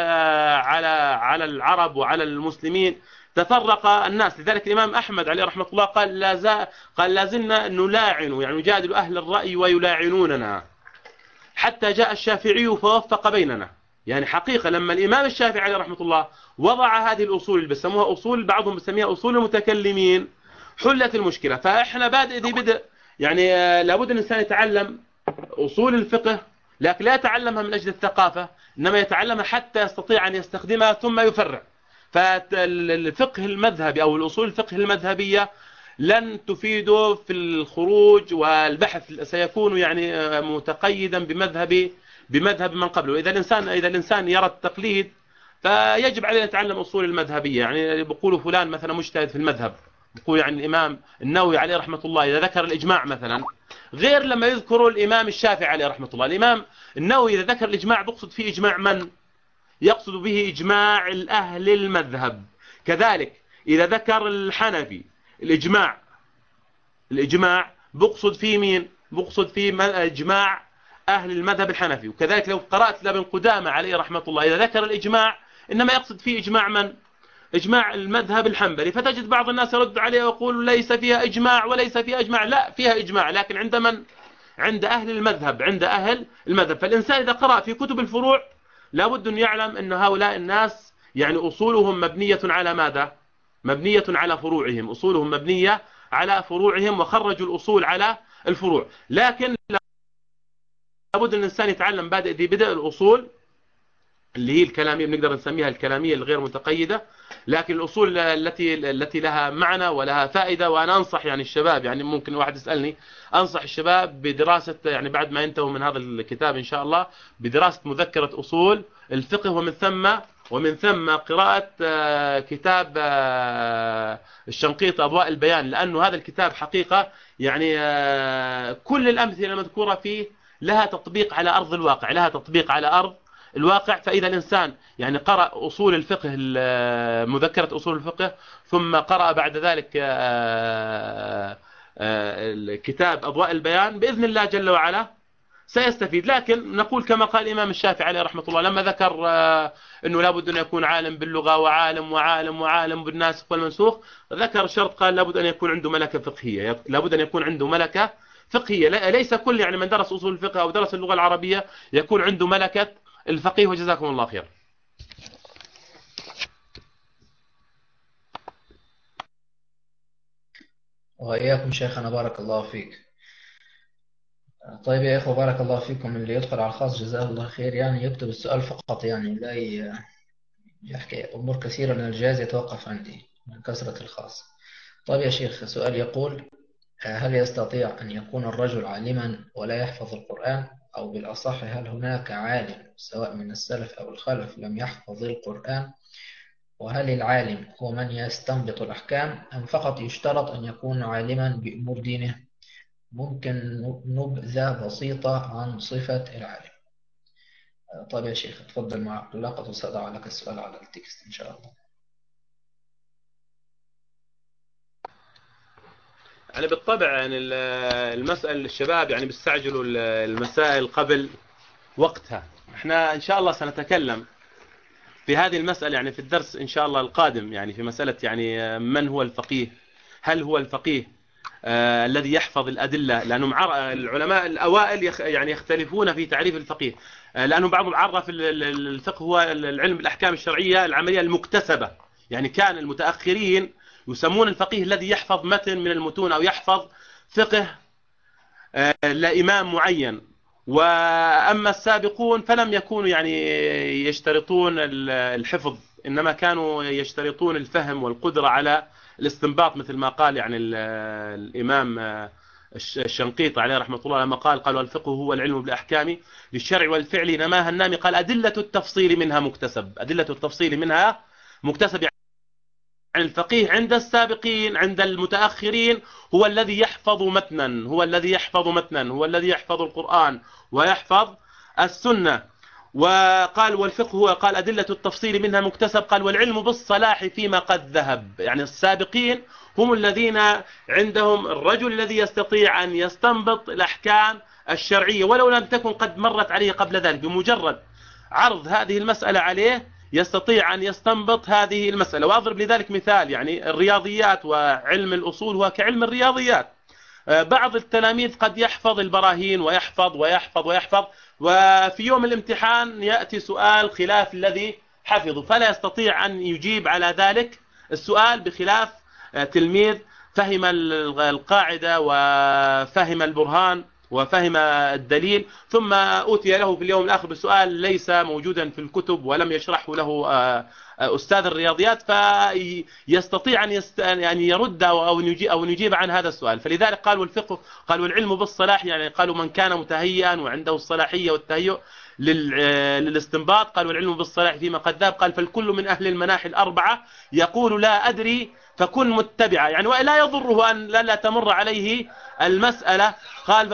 على على العرب وعلى المسلمين. تفرق الناس. لذلك الإمام أحمد عليه رحمة الله قال لا قال لا زلنا نلاعن يعني نجادل أهل الرأي ويلاعنوننا. حتى جاء الشافعي فوفق بيننا. يعني حقيقة لما الإمام الشافعي عليه رحمة الله وضع هذه الأصول اللي بسموها أصول بعضهم بسميها أصول المتكلمين حلت المشكلة. فإحنا بادئ دي بدء. يعني لابد أن الإنسان يتعلم أصول الفقه لكن لا يتعلمها من أجل الثقافة إنما يتعلمها حتى يستطيع أن يستخدمها ثم يفرع. فالفقه المذهبي أو الأصول الفقه المذهبية لن تفيده في الخروج والبحث سيكون يعني متقيدا بمذهب بمذهب من قبله. إذا الإنسان إذا الإنسان يرى التقليد فيجب عليه أن يتعلم أصول المذهبية. يعني بيقولوا فلان مثلا مجتهد في المذهب يقول يعني الإمام النووي عليه رحمة الله إذا ذكر الإجماع مثلا غير لما يذكروا الإمام الشافعي عليه رحمة الله الإمام النووي إذا ذكر الإجماع بقصد فيه إجماع من؟ يقصد به إجماع الأهل المذهب كذلك إذا ذكر الحنفي الإجماع الإجماع بقصد فيه مين؟ بقصد فيه إجماع أهل المذهب الحنفي وكذلك لو قرأت لابن قدامة عليه رحمة الله إذا ذكر الإجماع إنما يقصد فيه إجماع من؟ إجماع المذهب الحنبلي فتجد بعض الناس يرد عليه ويقول ليس فيها إجماع وليس فيها إجماع لا فيها إجماع لكن عند من؟ عند أهل المذهب عند أهل المذهب فالإنسان إذا قرأ في كتب الفروع لابد أن يعلم أن هؤلاء الناس يعني أصولهم مبنية على ماذا؟ مبنية على فروعهم أصولهم مبنية على فروعهم وخرجوا الأصول على الفروع لكن لابد أن الإنسان يتعلم بادئ ذي بدء الأصول اللي هي الكلامية بنقدر نسميها الكلامية الغير متقيدة لكن الأصول التي التي لها معنى ولها فائدة وأنا أنصح يعني الشباب يعني ممكن واحد يسألني أنصح الشباب بدراسة يعني بعد ما ينتهوا من هذا الكتاب إن شاء الله بدراسة مذكرة أصول الفقه ومن ثم ومن ثم قراءة آه، كتاب آه، الشنقيط أضواء البيان لأنه هذا الكتاب حقيقة يعني آه، كل الأمثلة المذكورة فيه لها تطبيق على أرض الواقع لها تطبيق على أرض الواقع فإذا الإنسان يعني قرأ أصول الفقه مذكرة أصول الفقه ثم قرأ بعد ذلك كتاب أضواء البيان بإذن الله جل وعلا سيستفيد. لكن نقول كما قال الإمام الشافعي عليه رحمة الله لما ذكر آه، أنه لابد أن يكون عالم باللغة وعالم وعالم وعالم بالناسخ والمنسوخ ذكر شرط قال لابد أن يكون عنده ملكة فقهية. لابد أن يكون عنده ملكة فقهية. ليس كل يعني من درس أصول الفقه أو درس اللغة العربية يكون عنده ملكة الفقيه وجزاكم الله خير. وإياكم شيخنا بارك الله فيك. طيب يا إخوة بارك الله فيكم. اللي يدخل على الخاص جزاه الله خير. يعني يكتب السؤال فقط يعني لا يحكي أمور كثيرة لأن الجهاز يتوقف عندي من كثرة الخاص. طيب يا شيخ سؤال يقول هل يستطيع أن يكون الرجل عالما ولا يحفظ القرآن؟ أو بالأصح هل هناك عالم سواء من السلف أو الخلف لم يحفظ القرآن؟ وهل العالم هو من يستنبط الأحكام؟ أم فقط يشترط أن يكون عالما بأمور دينه؟ ممكن نبذة بسيطة عن صفة العالم. طيب يا شيخ تفضل مع لقد سأضع لك السؤال على التكست إن شاء الله. يعني بالطبع يعني المسألة الشباب يعني بيستعجلوا المسائل قبل وقتها. إحنا إن شاء الله سنتكلم في هذه المسألة يعني في الدرس إن شاء الله القادم يعني في مسألة يعني من هو الفقيه؟ هل هو الفقيه؟ آه الذي يحفظ الأدلة؟ لأنهم العلماء الأوائل يخ يعني يختلفون في تعريف الفقيه. آه بعضهم عرف الفقه هو العلم بالأحكام الشرعية العملية المكتسبة. يعني كان المتأخرين يسمون الفقيه الذي يحفظ متن من المتون أو يحفظ فقه آه لإمام معين. وأما السابقون فلم يكونوا يعني يشترطون الحفظ إنما كانوا يشترطون الفهم والقدرة على الاستنباط مثل ما قال يعني الإمام آه، الشنقيط عليه رحمة الله لما قال قالوا الفقه هو العلم بالأحكام للشرع والفعل نماها النامي قال أدلة التفصيل منها مكتسب أدلة التفصيل منها مكتسب. الفقيه عند السابقين عند المتأخرين هو الذي يحفظ متنا هو الذي يحفظ متنا هو الذي يحفظ القرآن ويحفظ السنة. وقال والفقه هو قال أدلة التفصيل منها مكتسب قال والعلم بالصلاح فيما قد ذهب. يعني السابقين هم الذين عندهم الرجل الذي يستطيع أن يستنبط الأحكام الشرعية ولو لم تكن قد مرت عليه قبل ذلك. بمجرد عرض هذه المسألة عليه يستطيع أن يستنبط هذه المسألة. وأضرب لذلك مثال يعني الرياضيات وعلم الأصول هو كعلم الرياضيات. آه، بعض التلاميذ قد يحفظ البراهين ويحفظ ويحفظ ويحفظ وفي يوم الامتحان يأتي سؤال خلاف الذي حفظه فلا يستطيع أن يجيب على ذلك السؤال بخلاف آه، تلميذ. فهم القاعدة وفهم البرهان. وفهم الدليل ثم أوتي له في اليوم الآخر بسؤال ليس موجودا في الكتب ولم يشرحه له آه، أستاذ الرياضيات فيستطيع أن يست... يعني يرد أو يجيب, أو يجيب عن هذا السؤال. فلذلك قالوا الفقه قالوا العلم بالصلاح يعني قالوا من كان متهيئا وعنده الصلاحية والتهيؤ للاستنباط قال والعلم بالصلاح فيما قد ذهب قال فالكل من أهل المناحي الأربعة يقول لا أدري فكن متبعا. يعني ولا يضره أن لا تمر عليه المسألة. قال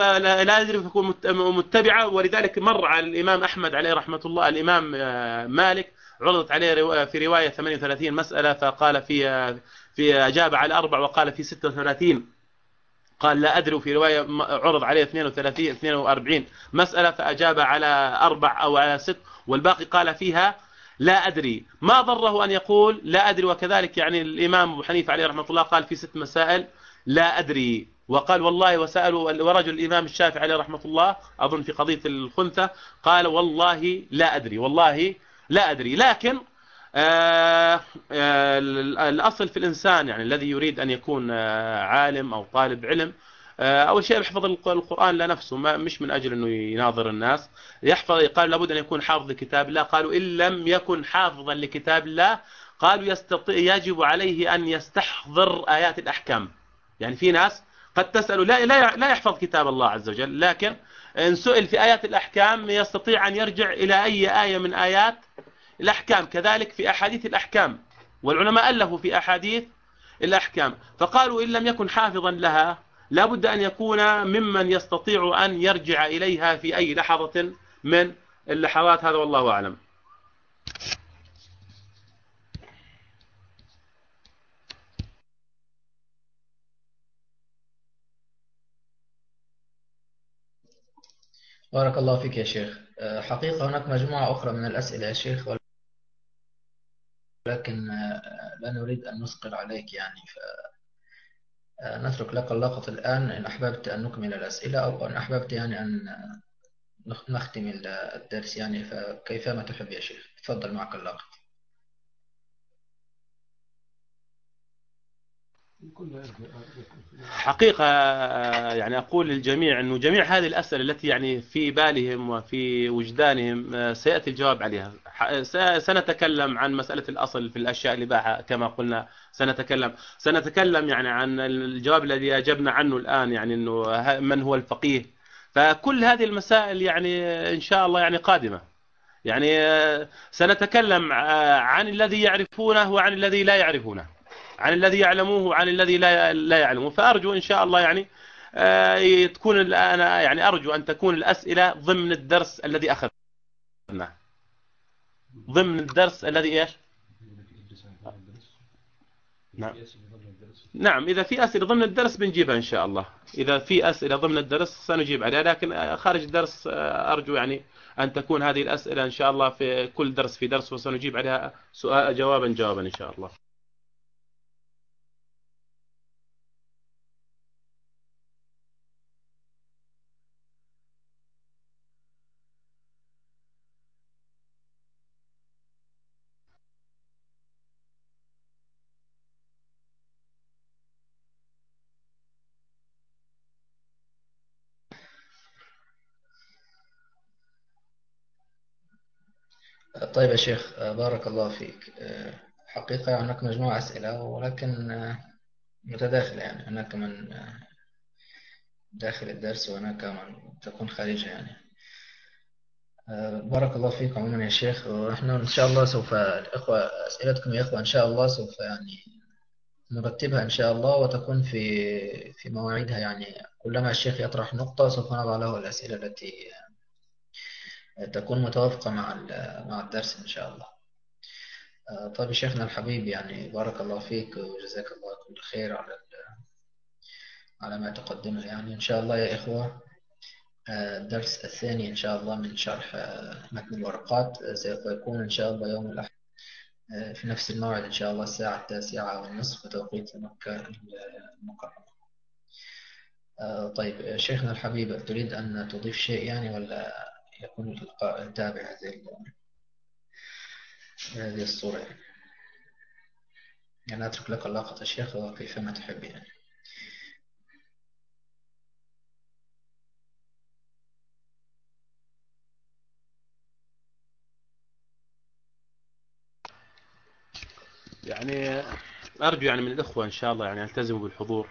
لا أدري فكن متبعا. ولذلك مر على الإمام أحمد عليه رحمة الله. الإمام آه، مالك عرضت عليه في رواية 38 مسألة. فقال في في أجاب على أربع وقال في 36 قال لا أدري وفي رواية عرض عليه 32 42 مسألة. فأجاب على أربع أو على ست. والباقي قال فيها لا أدري. ما ضره أن يقول لا أدري. وكذلك يعني الإمام أبو حنيفة عليه رحمة الله قال في ست مسائل لا أدري. وقال والله وسألوا ورجل الإمام الشافعي عليه رحمة الله أظن في قضية الخنثى قال والله لا أدري. والله لا أدري. لكن آه، آه، الأصل في الإنسان يعني الذي يريد أن يكون آه، عالم أو طالب علم أول شيء يحفظ القرآن لنفسه ما مش من أجل أنه يناظر الناس. يحفظ قال لابد أن يكون حافظ لكتاب الله. قالوا إن لم يكن حافظا لكتاب الله قالوا يستطيع يجب عليه أن يستحضر آيات الأحكام. يعني في ناس قد تسأل لا لا يحفظ كتاب الله عز وجل لكن إن سئل في آيات الأحكام يستطيع أن يرجع إلى أي آية من آيات الأحكام. كذلك في أحاديث الأحكام. والعلماء ألفوا في أحاديث الأحكام. فقالوا إن لم يكن حافظا لها لا بد أن يكون ممن يستطيع أن يرجع إليها في أي لحظة من اللحظات. هذا والله أعلم. بارك الله فيك يا شيخ. أه، حقيقة هناك مجموعة أخرى من الأسئلة يا شيخ ولكن أه، لا نريد أن نثقل عليك يعني. فنترك أه، لك اللقطة الآن إن أحببت أن نكمل الأسئلة أو إن أحببت يعني أن نختم الدرس يعني فكيفما تحب يا شيخ؟ تفضل معك اللقطة حقيقة يعني أقول للجميع أنه جميع هذه الأسئلة التي يعني في بالهم وفي وجدانهم سيأتي الجواب عليها. سنتكلم عن مسألة الأصل في الأشياء الإباحة كما قلنا سنتكلم. سنتكلم يعني عن الجواب الذي أجبنا عنه الآن يعني أنه من هو الفقيه. فكل هذه المسائل يعني إن شاء الله يعني قادمة. يعني سنتكلم عن الذي يعرفونه وعن الذي لا يعرفونه. عن الذي يعلموه وعن الذي لا لا يعلمه فأرجو إن شاء الله يعني آه، تكون أنا يعني أرجو أن تكون الأسئلة ضمن الدرس الذي أخذناه. ضمن الدرس الذي إيش؟ نعم. نعم إذا في أسئلة ضمن الدرس بنجيبها إن شاء الله. إذا في أسئلة ضمن الدرس سنجيب عليها لكن خارج الدرس آه، أرجو يعني أن تكون هذه الأسئلة إن شاء الله في كل درس في درس وسنجيب عليها سؤال جوابا جوابا إن شاء الله. طيب يا شيخ بارك الله فيك. حقيقة هناك مجموعة أسئلة ولكن متداخلة يعني. هناك من داخل الدرس وهناك من تكون خارجه يعني. بارك الله فيك عموما يا شيخ. ونحن إن شاء الله سوف الإخوة أسئلتكم يا إخوة إن شاء الله سوف يعني نرتبها إن شاء الله وتكون في في مواعيدها يعني. كلما الشيخ يطرح نقطة سوف نضع له الأسئلة التي تكون متوافقة مع مع الدرس إن شاء الله. آه، طيب شيخنا الحبيب يعني بارك الله فيك وجزاك الله كل خير على على ما تقدمه يعني. إن شاء الله يا إخوة آه، الدرس الثاني إن شاء الله من شرح آه، متن الورقات سوف يكون إن شاء الله يوم الأحد في نفس الموعد إن شاء الله الساعة التاسعة والنصف. بتوقيت مكة المكرمة. طيب شيخنا الحبيب تريد أن تضيف شيء يعني ولا؟ يكون تابع هذه هذه الصورة يعني. يعني أترك لك اللقطة الشيخ وكيفما تحب يعني يعني أرجو يعني من الإخوة إن شاء الله يعني يلتزموا بالحضور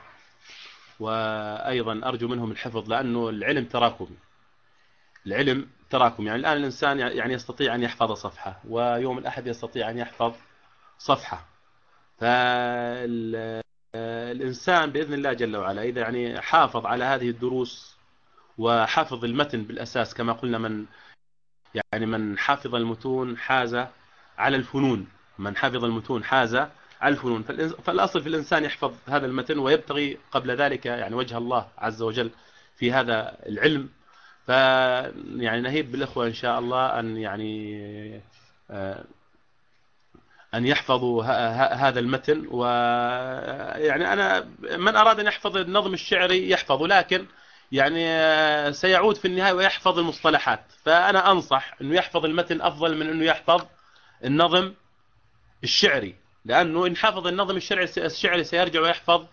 وأيضا أرجو منهم الحفظ لأنه العلم تراكمي العلم تراكم. يعني الآن الإنسان يعني يستطيع أن يحفظ صفحة ويوم الأحد يستطيع أن يحفظ صفحة. فالإنسان بإذن الله جل وعلا إذا يعني حافظ على هذه الدروس وحفظ المتن بالأساس كما قلنا من يعني من حفظ المتون حاز على الفنون. من حفظ المتون حاز الفنون. فالأصل في الإنسان يحفظ هذا المتن ويبتغي قبل ذلك يعني وجه الله عز وجل في هذا العلم. ف يعني نهيب بالإخوة إن شاء الله أن يعني آه، أن يحفظوا هذا المتن. ويعني أنا من أراد أن يحفظ النظم الشعري يحفظه لكن يعني آه، سيعود في النهاية ويحفظ المصطلحات. فأنا أنصح أنه يحفظ المتن أفضل من أنه يحفظ النظم الشعري. لأنه إن حفظ النظم الشعري الشعري سيرجع ويحفظ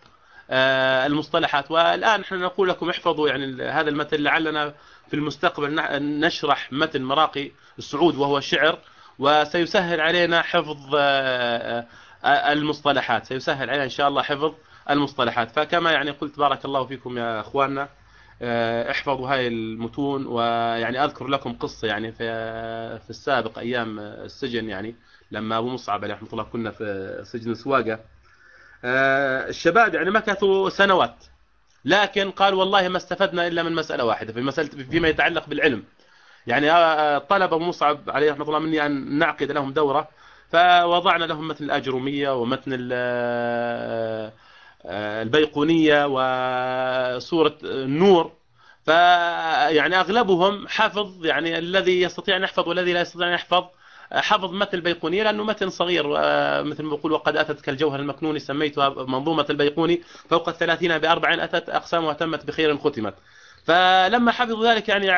المصطلحات. والآن نحن نقول لكم احفظوا يعني هذا المتن لعلنا في المستقبل نشرح متن مراقي السعود وهو شعر وسيسهل علينا حفظ آه، آه، المصطلحات. سيسهل علينا إن شاء الله حفظ المصطلحات. فكما يعني قلت بارك الله فيكم يا أخواننا احفظوا هاي المتون ويعني أذكر لكم قصة يعني في في السابق أيام السجن يعني لما أبو مصعب رحمة الله كنا في سجن سواقة. آه، الشباب يعني مكثوا سنوات. لكن قال والله ما استفدنا إلا من مسألة واحدة في مسألة فيما يتعلق بالعلم. يعني آه، طلب أبو مصعب عليه رحمة الله مني أن نعقد لهم دورة فوضعنا لهم متن الأجرومية آه، البيقونية وسورة النور. فيعني أغلبهم حفظ يعني الذي يستطيع أن يحفظ والذي لا يستطيع أن يحفظ. حفظ متن البيقوني لأنه متن صغير مثل ما يقول وقد أتت كالجوهر المكنون سميتها منظومة البيقوني فوق الثلاثين بأربع أتت أقسامها تمت بخير ختمت. فلما حفظوا ذلك يعني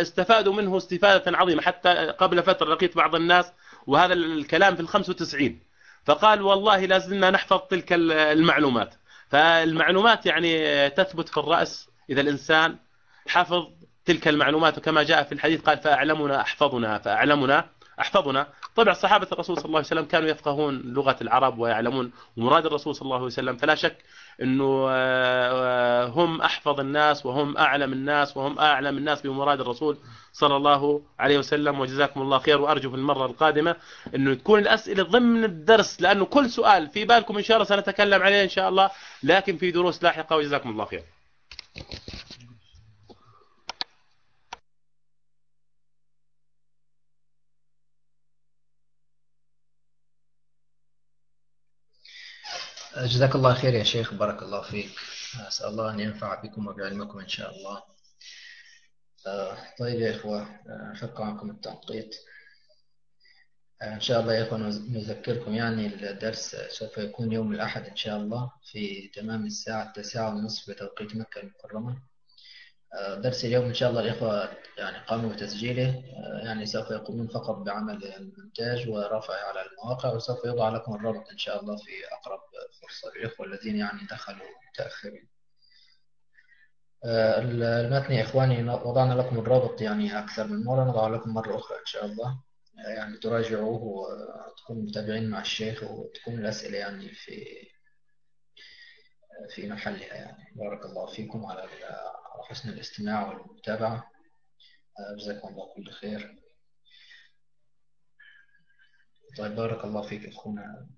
استفادوا منه استفادة عظيمة. حتى قبل فترة لقيت بعض الناس وهذا الكلام في الخمس وتسعين فقال والله لازلنا نحفظ تلك المعلومات. فالمعلومات يعني تثبت في الرأس. إذا الإنسان حفظ تلك المعلومات وكما جاء في الحديث قال فأعلمنا أحفظنا فأعلمنا. أحفظنا. طبعا صحابة الرسول صلى الله عليه وسلم كانوا يفقهون لغة العرب ويعلمون مراد الرسول صلى الله عليه وسلم. فلا شك أنه آه، هم أحفظ الناس وهم أعلم الناس وهم أعلم الناس بمراد الرسول صلى الله عليه وسلم. وجزاكم الله خير. وأرجو في المرة القادمة أنه تكون الأسئلة ضمن الدرس لأنه كل سؤال في بالكم إن شاء الله سنتكلم عليه إن شاء الله لكن في دروس لاحقة. وجزاكم الله خير. جزاك الله خير يا شيخ بارك الله فيك. أسأل الله أن ينفع بكم وبعلمكم إن شاء الله. آه، طيب يا إخوة آه، شكرا عنكم التنقيط. آه، إن شاء الله يا إخوة نذكركم يعني الدرس سوف يكون يوم الأحد إن شاء الله في تمام الساعة التاسعة ونصف بتوقيت مكة المكرمة. درس اليوم إن شاء الله الإخوة يعني قاموا بتسجيله. يعني سوف يقومون فقط بعمل المونتاج ورفعه على المواقع وسوف يوضع لكم الرابط إن شاء الله في أقرب فرصة للإخوة الذين يعني دخلوا متأخرين. المتن يا إخواني وضعنا لكم الرابط يعني أكثر من مرة نضع لكم مرة أخرى إن شاء الله. يعني تراجعوه وتكونوا متابعين مع الشيخ وتكون الأسئلة يعني في في محلها يعني. بارك الله فيكم على حسن الاستماع والمتابعة. جزاكم الله كل خير. طيب بارك الله فيك أخونا.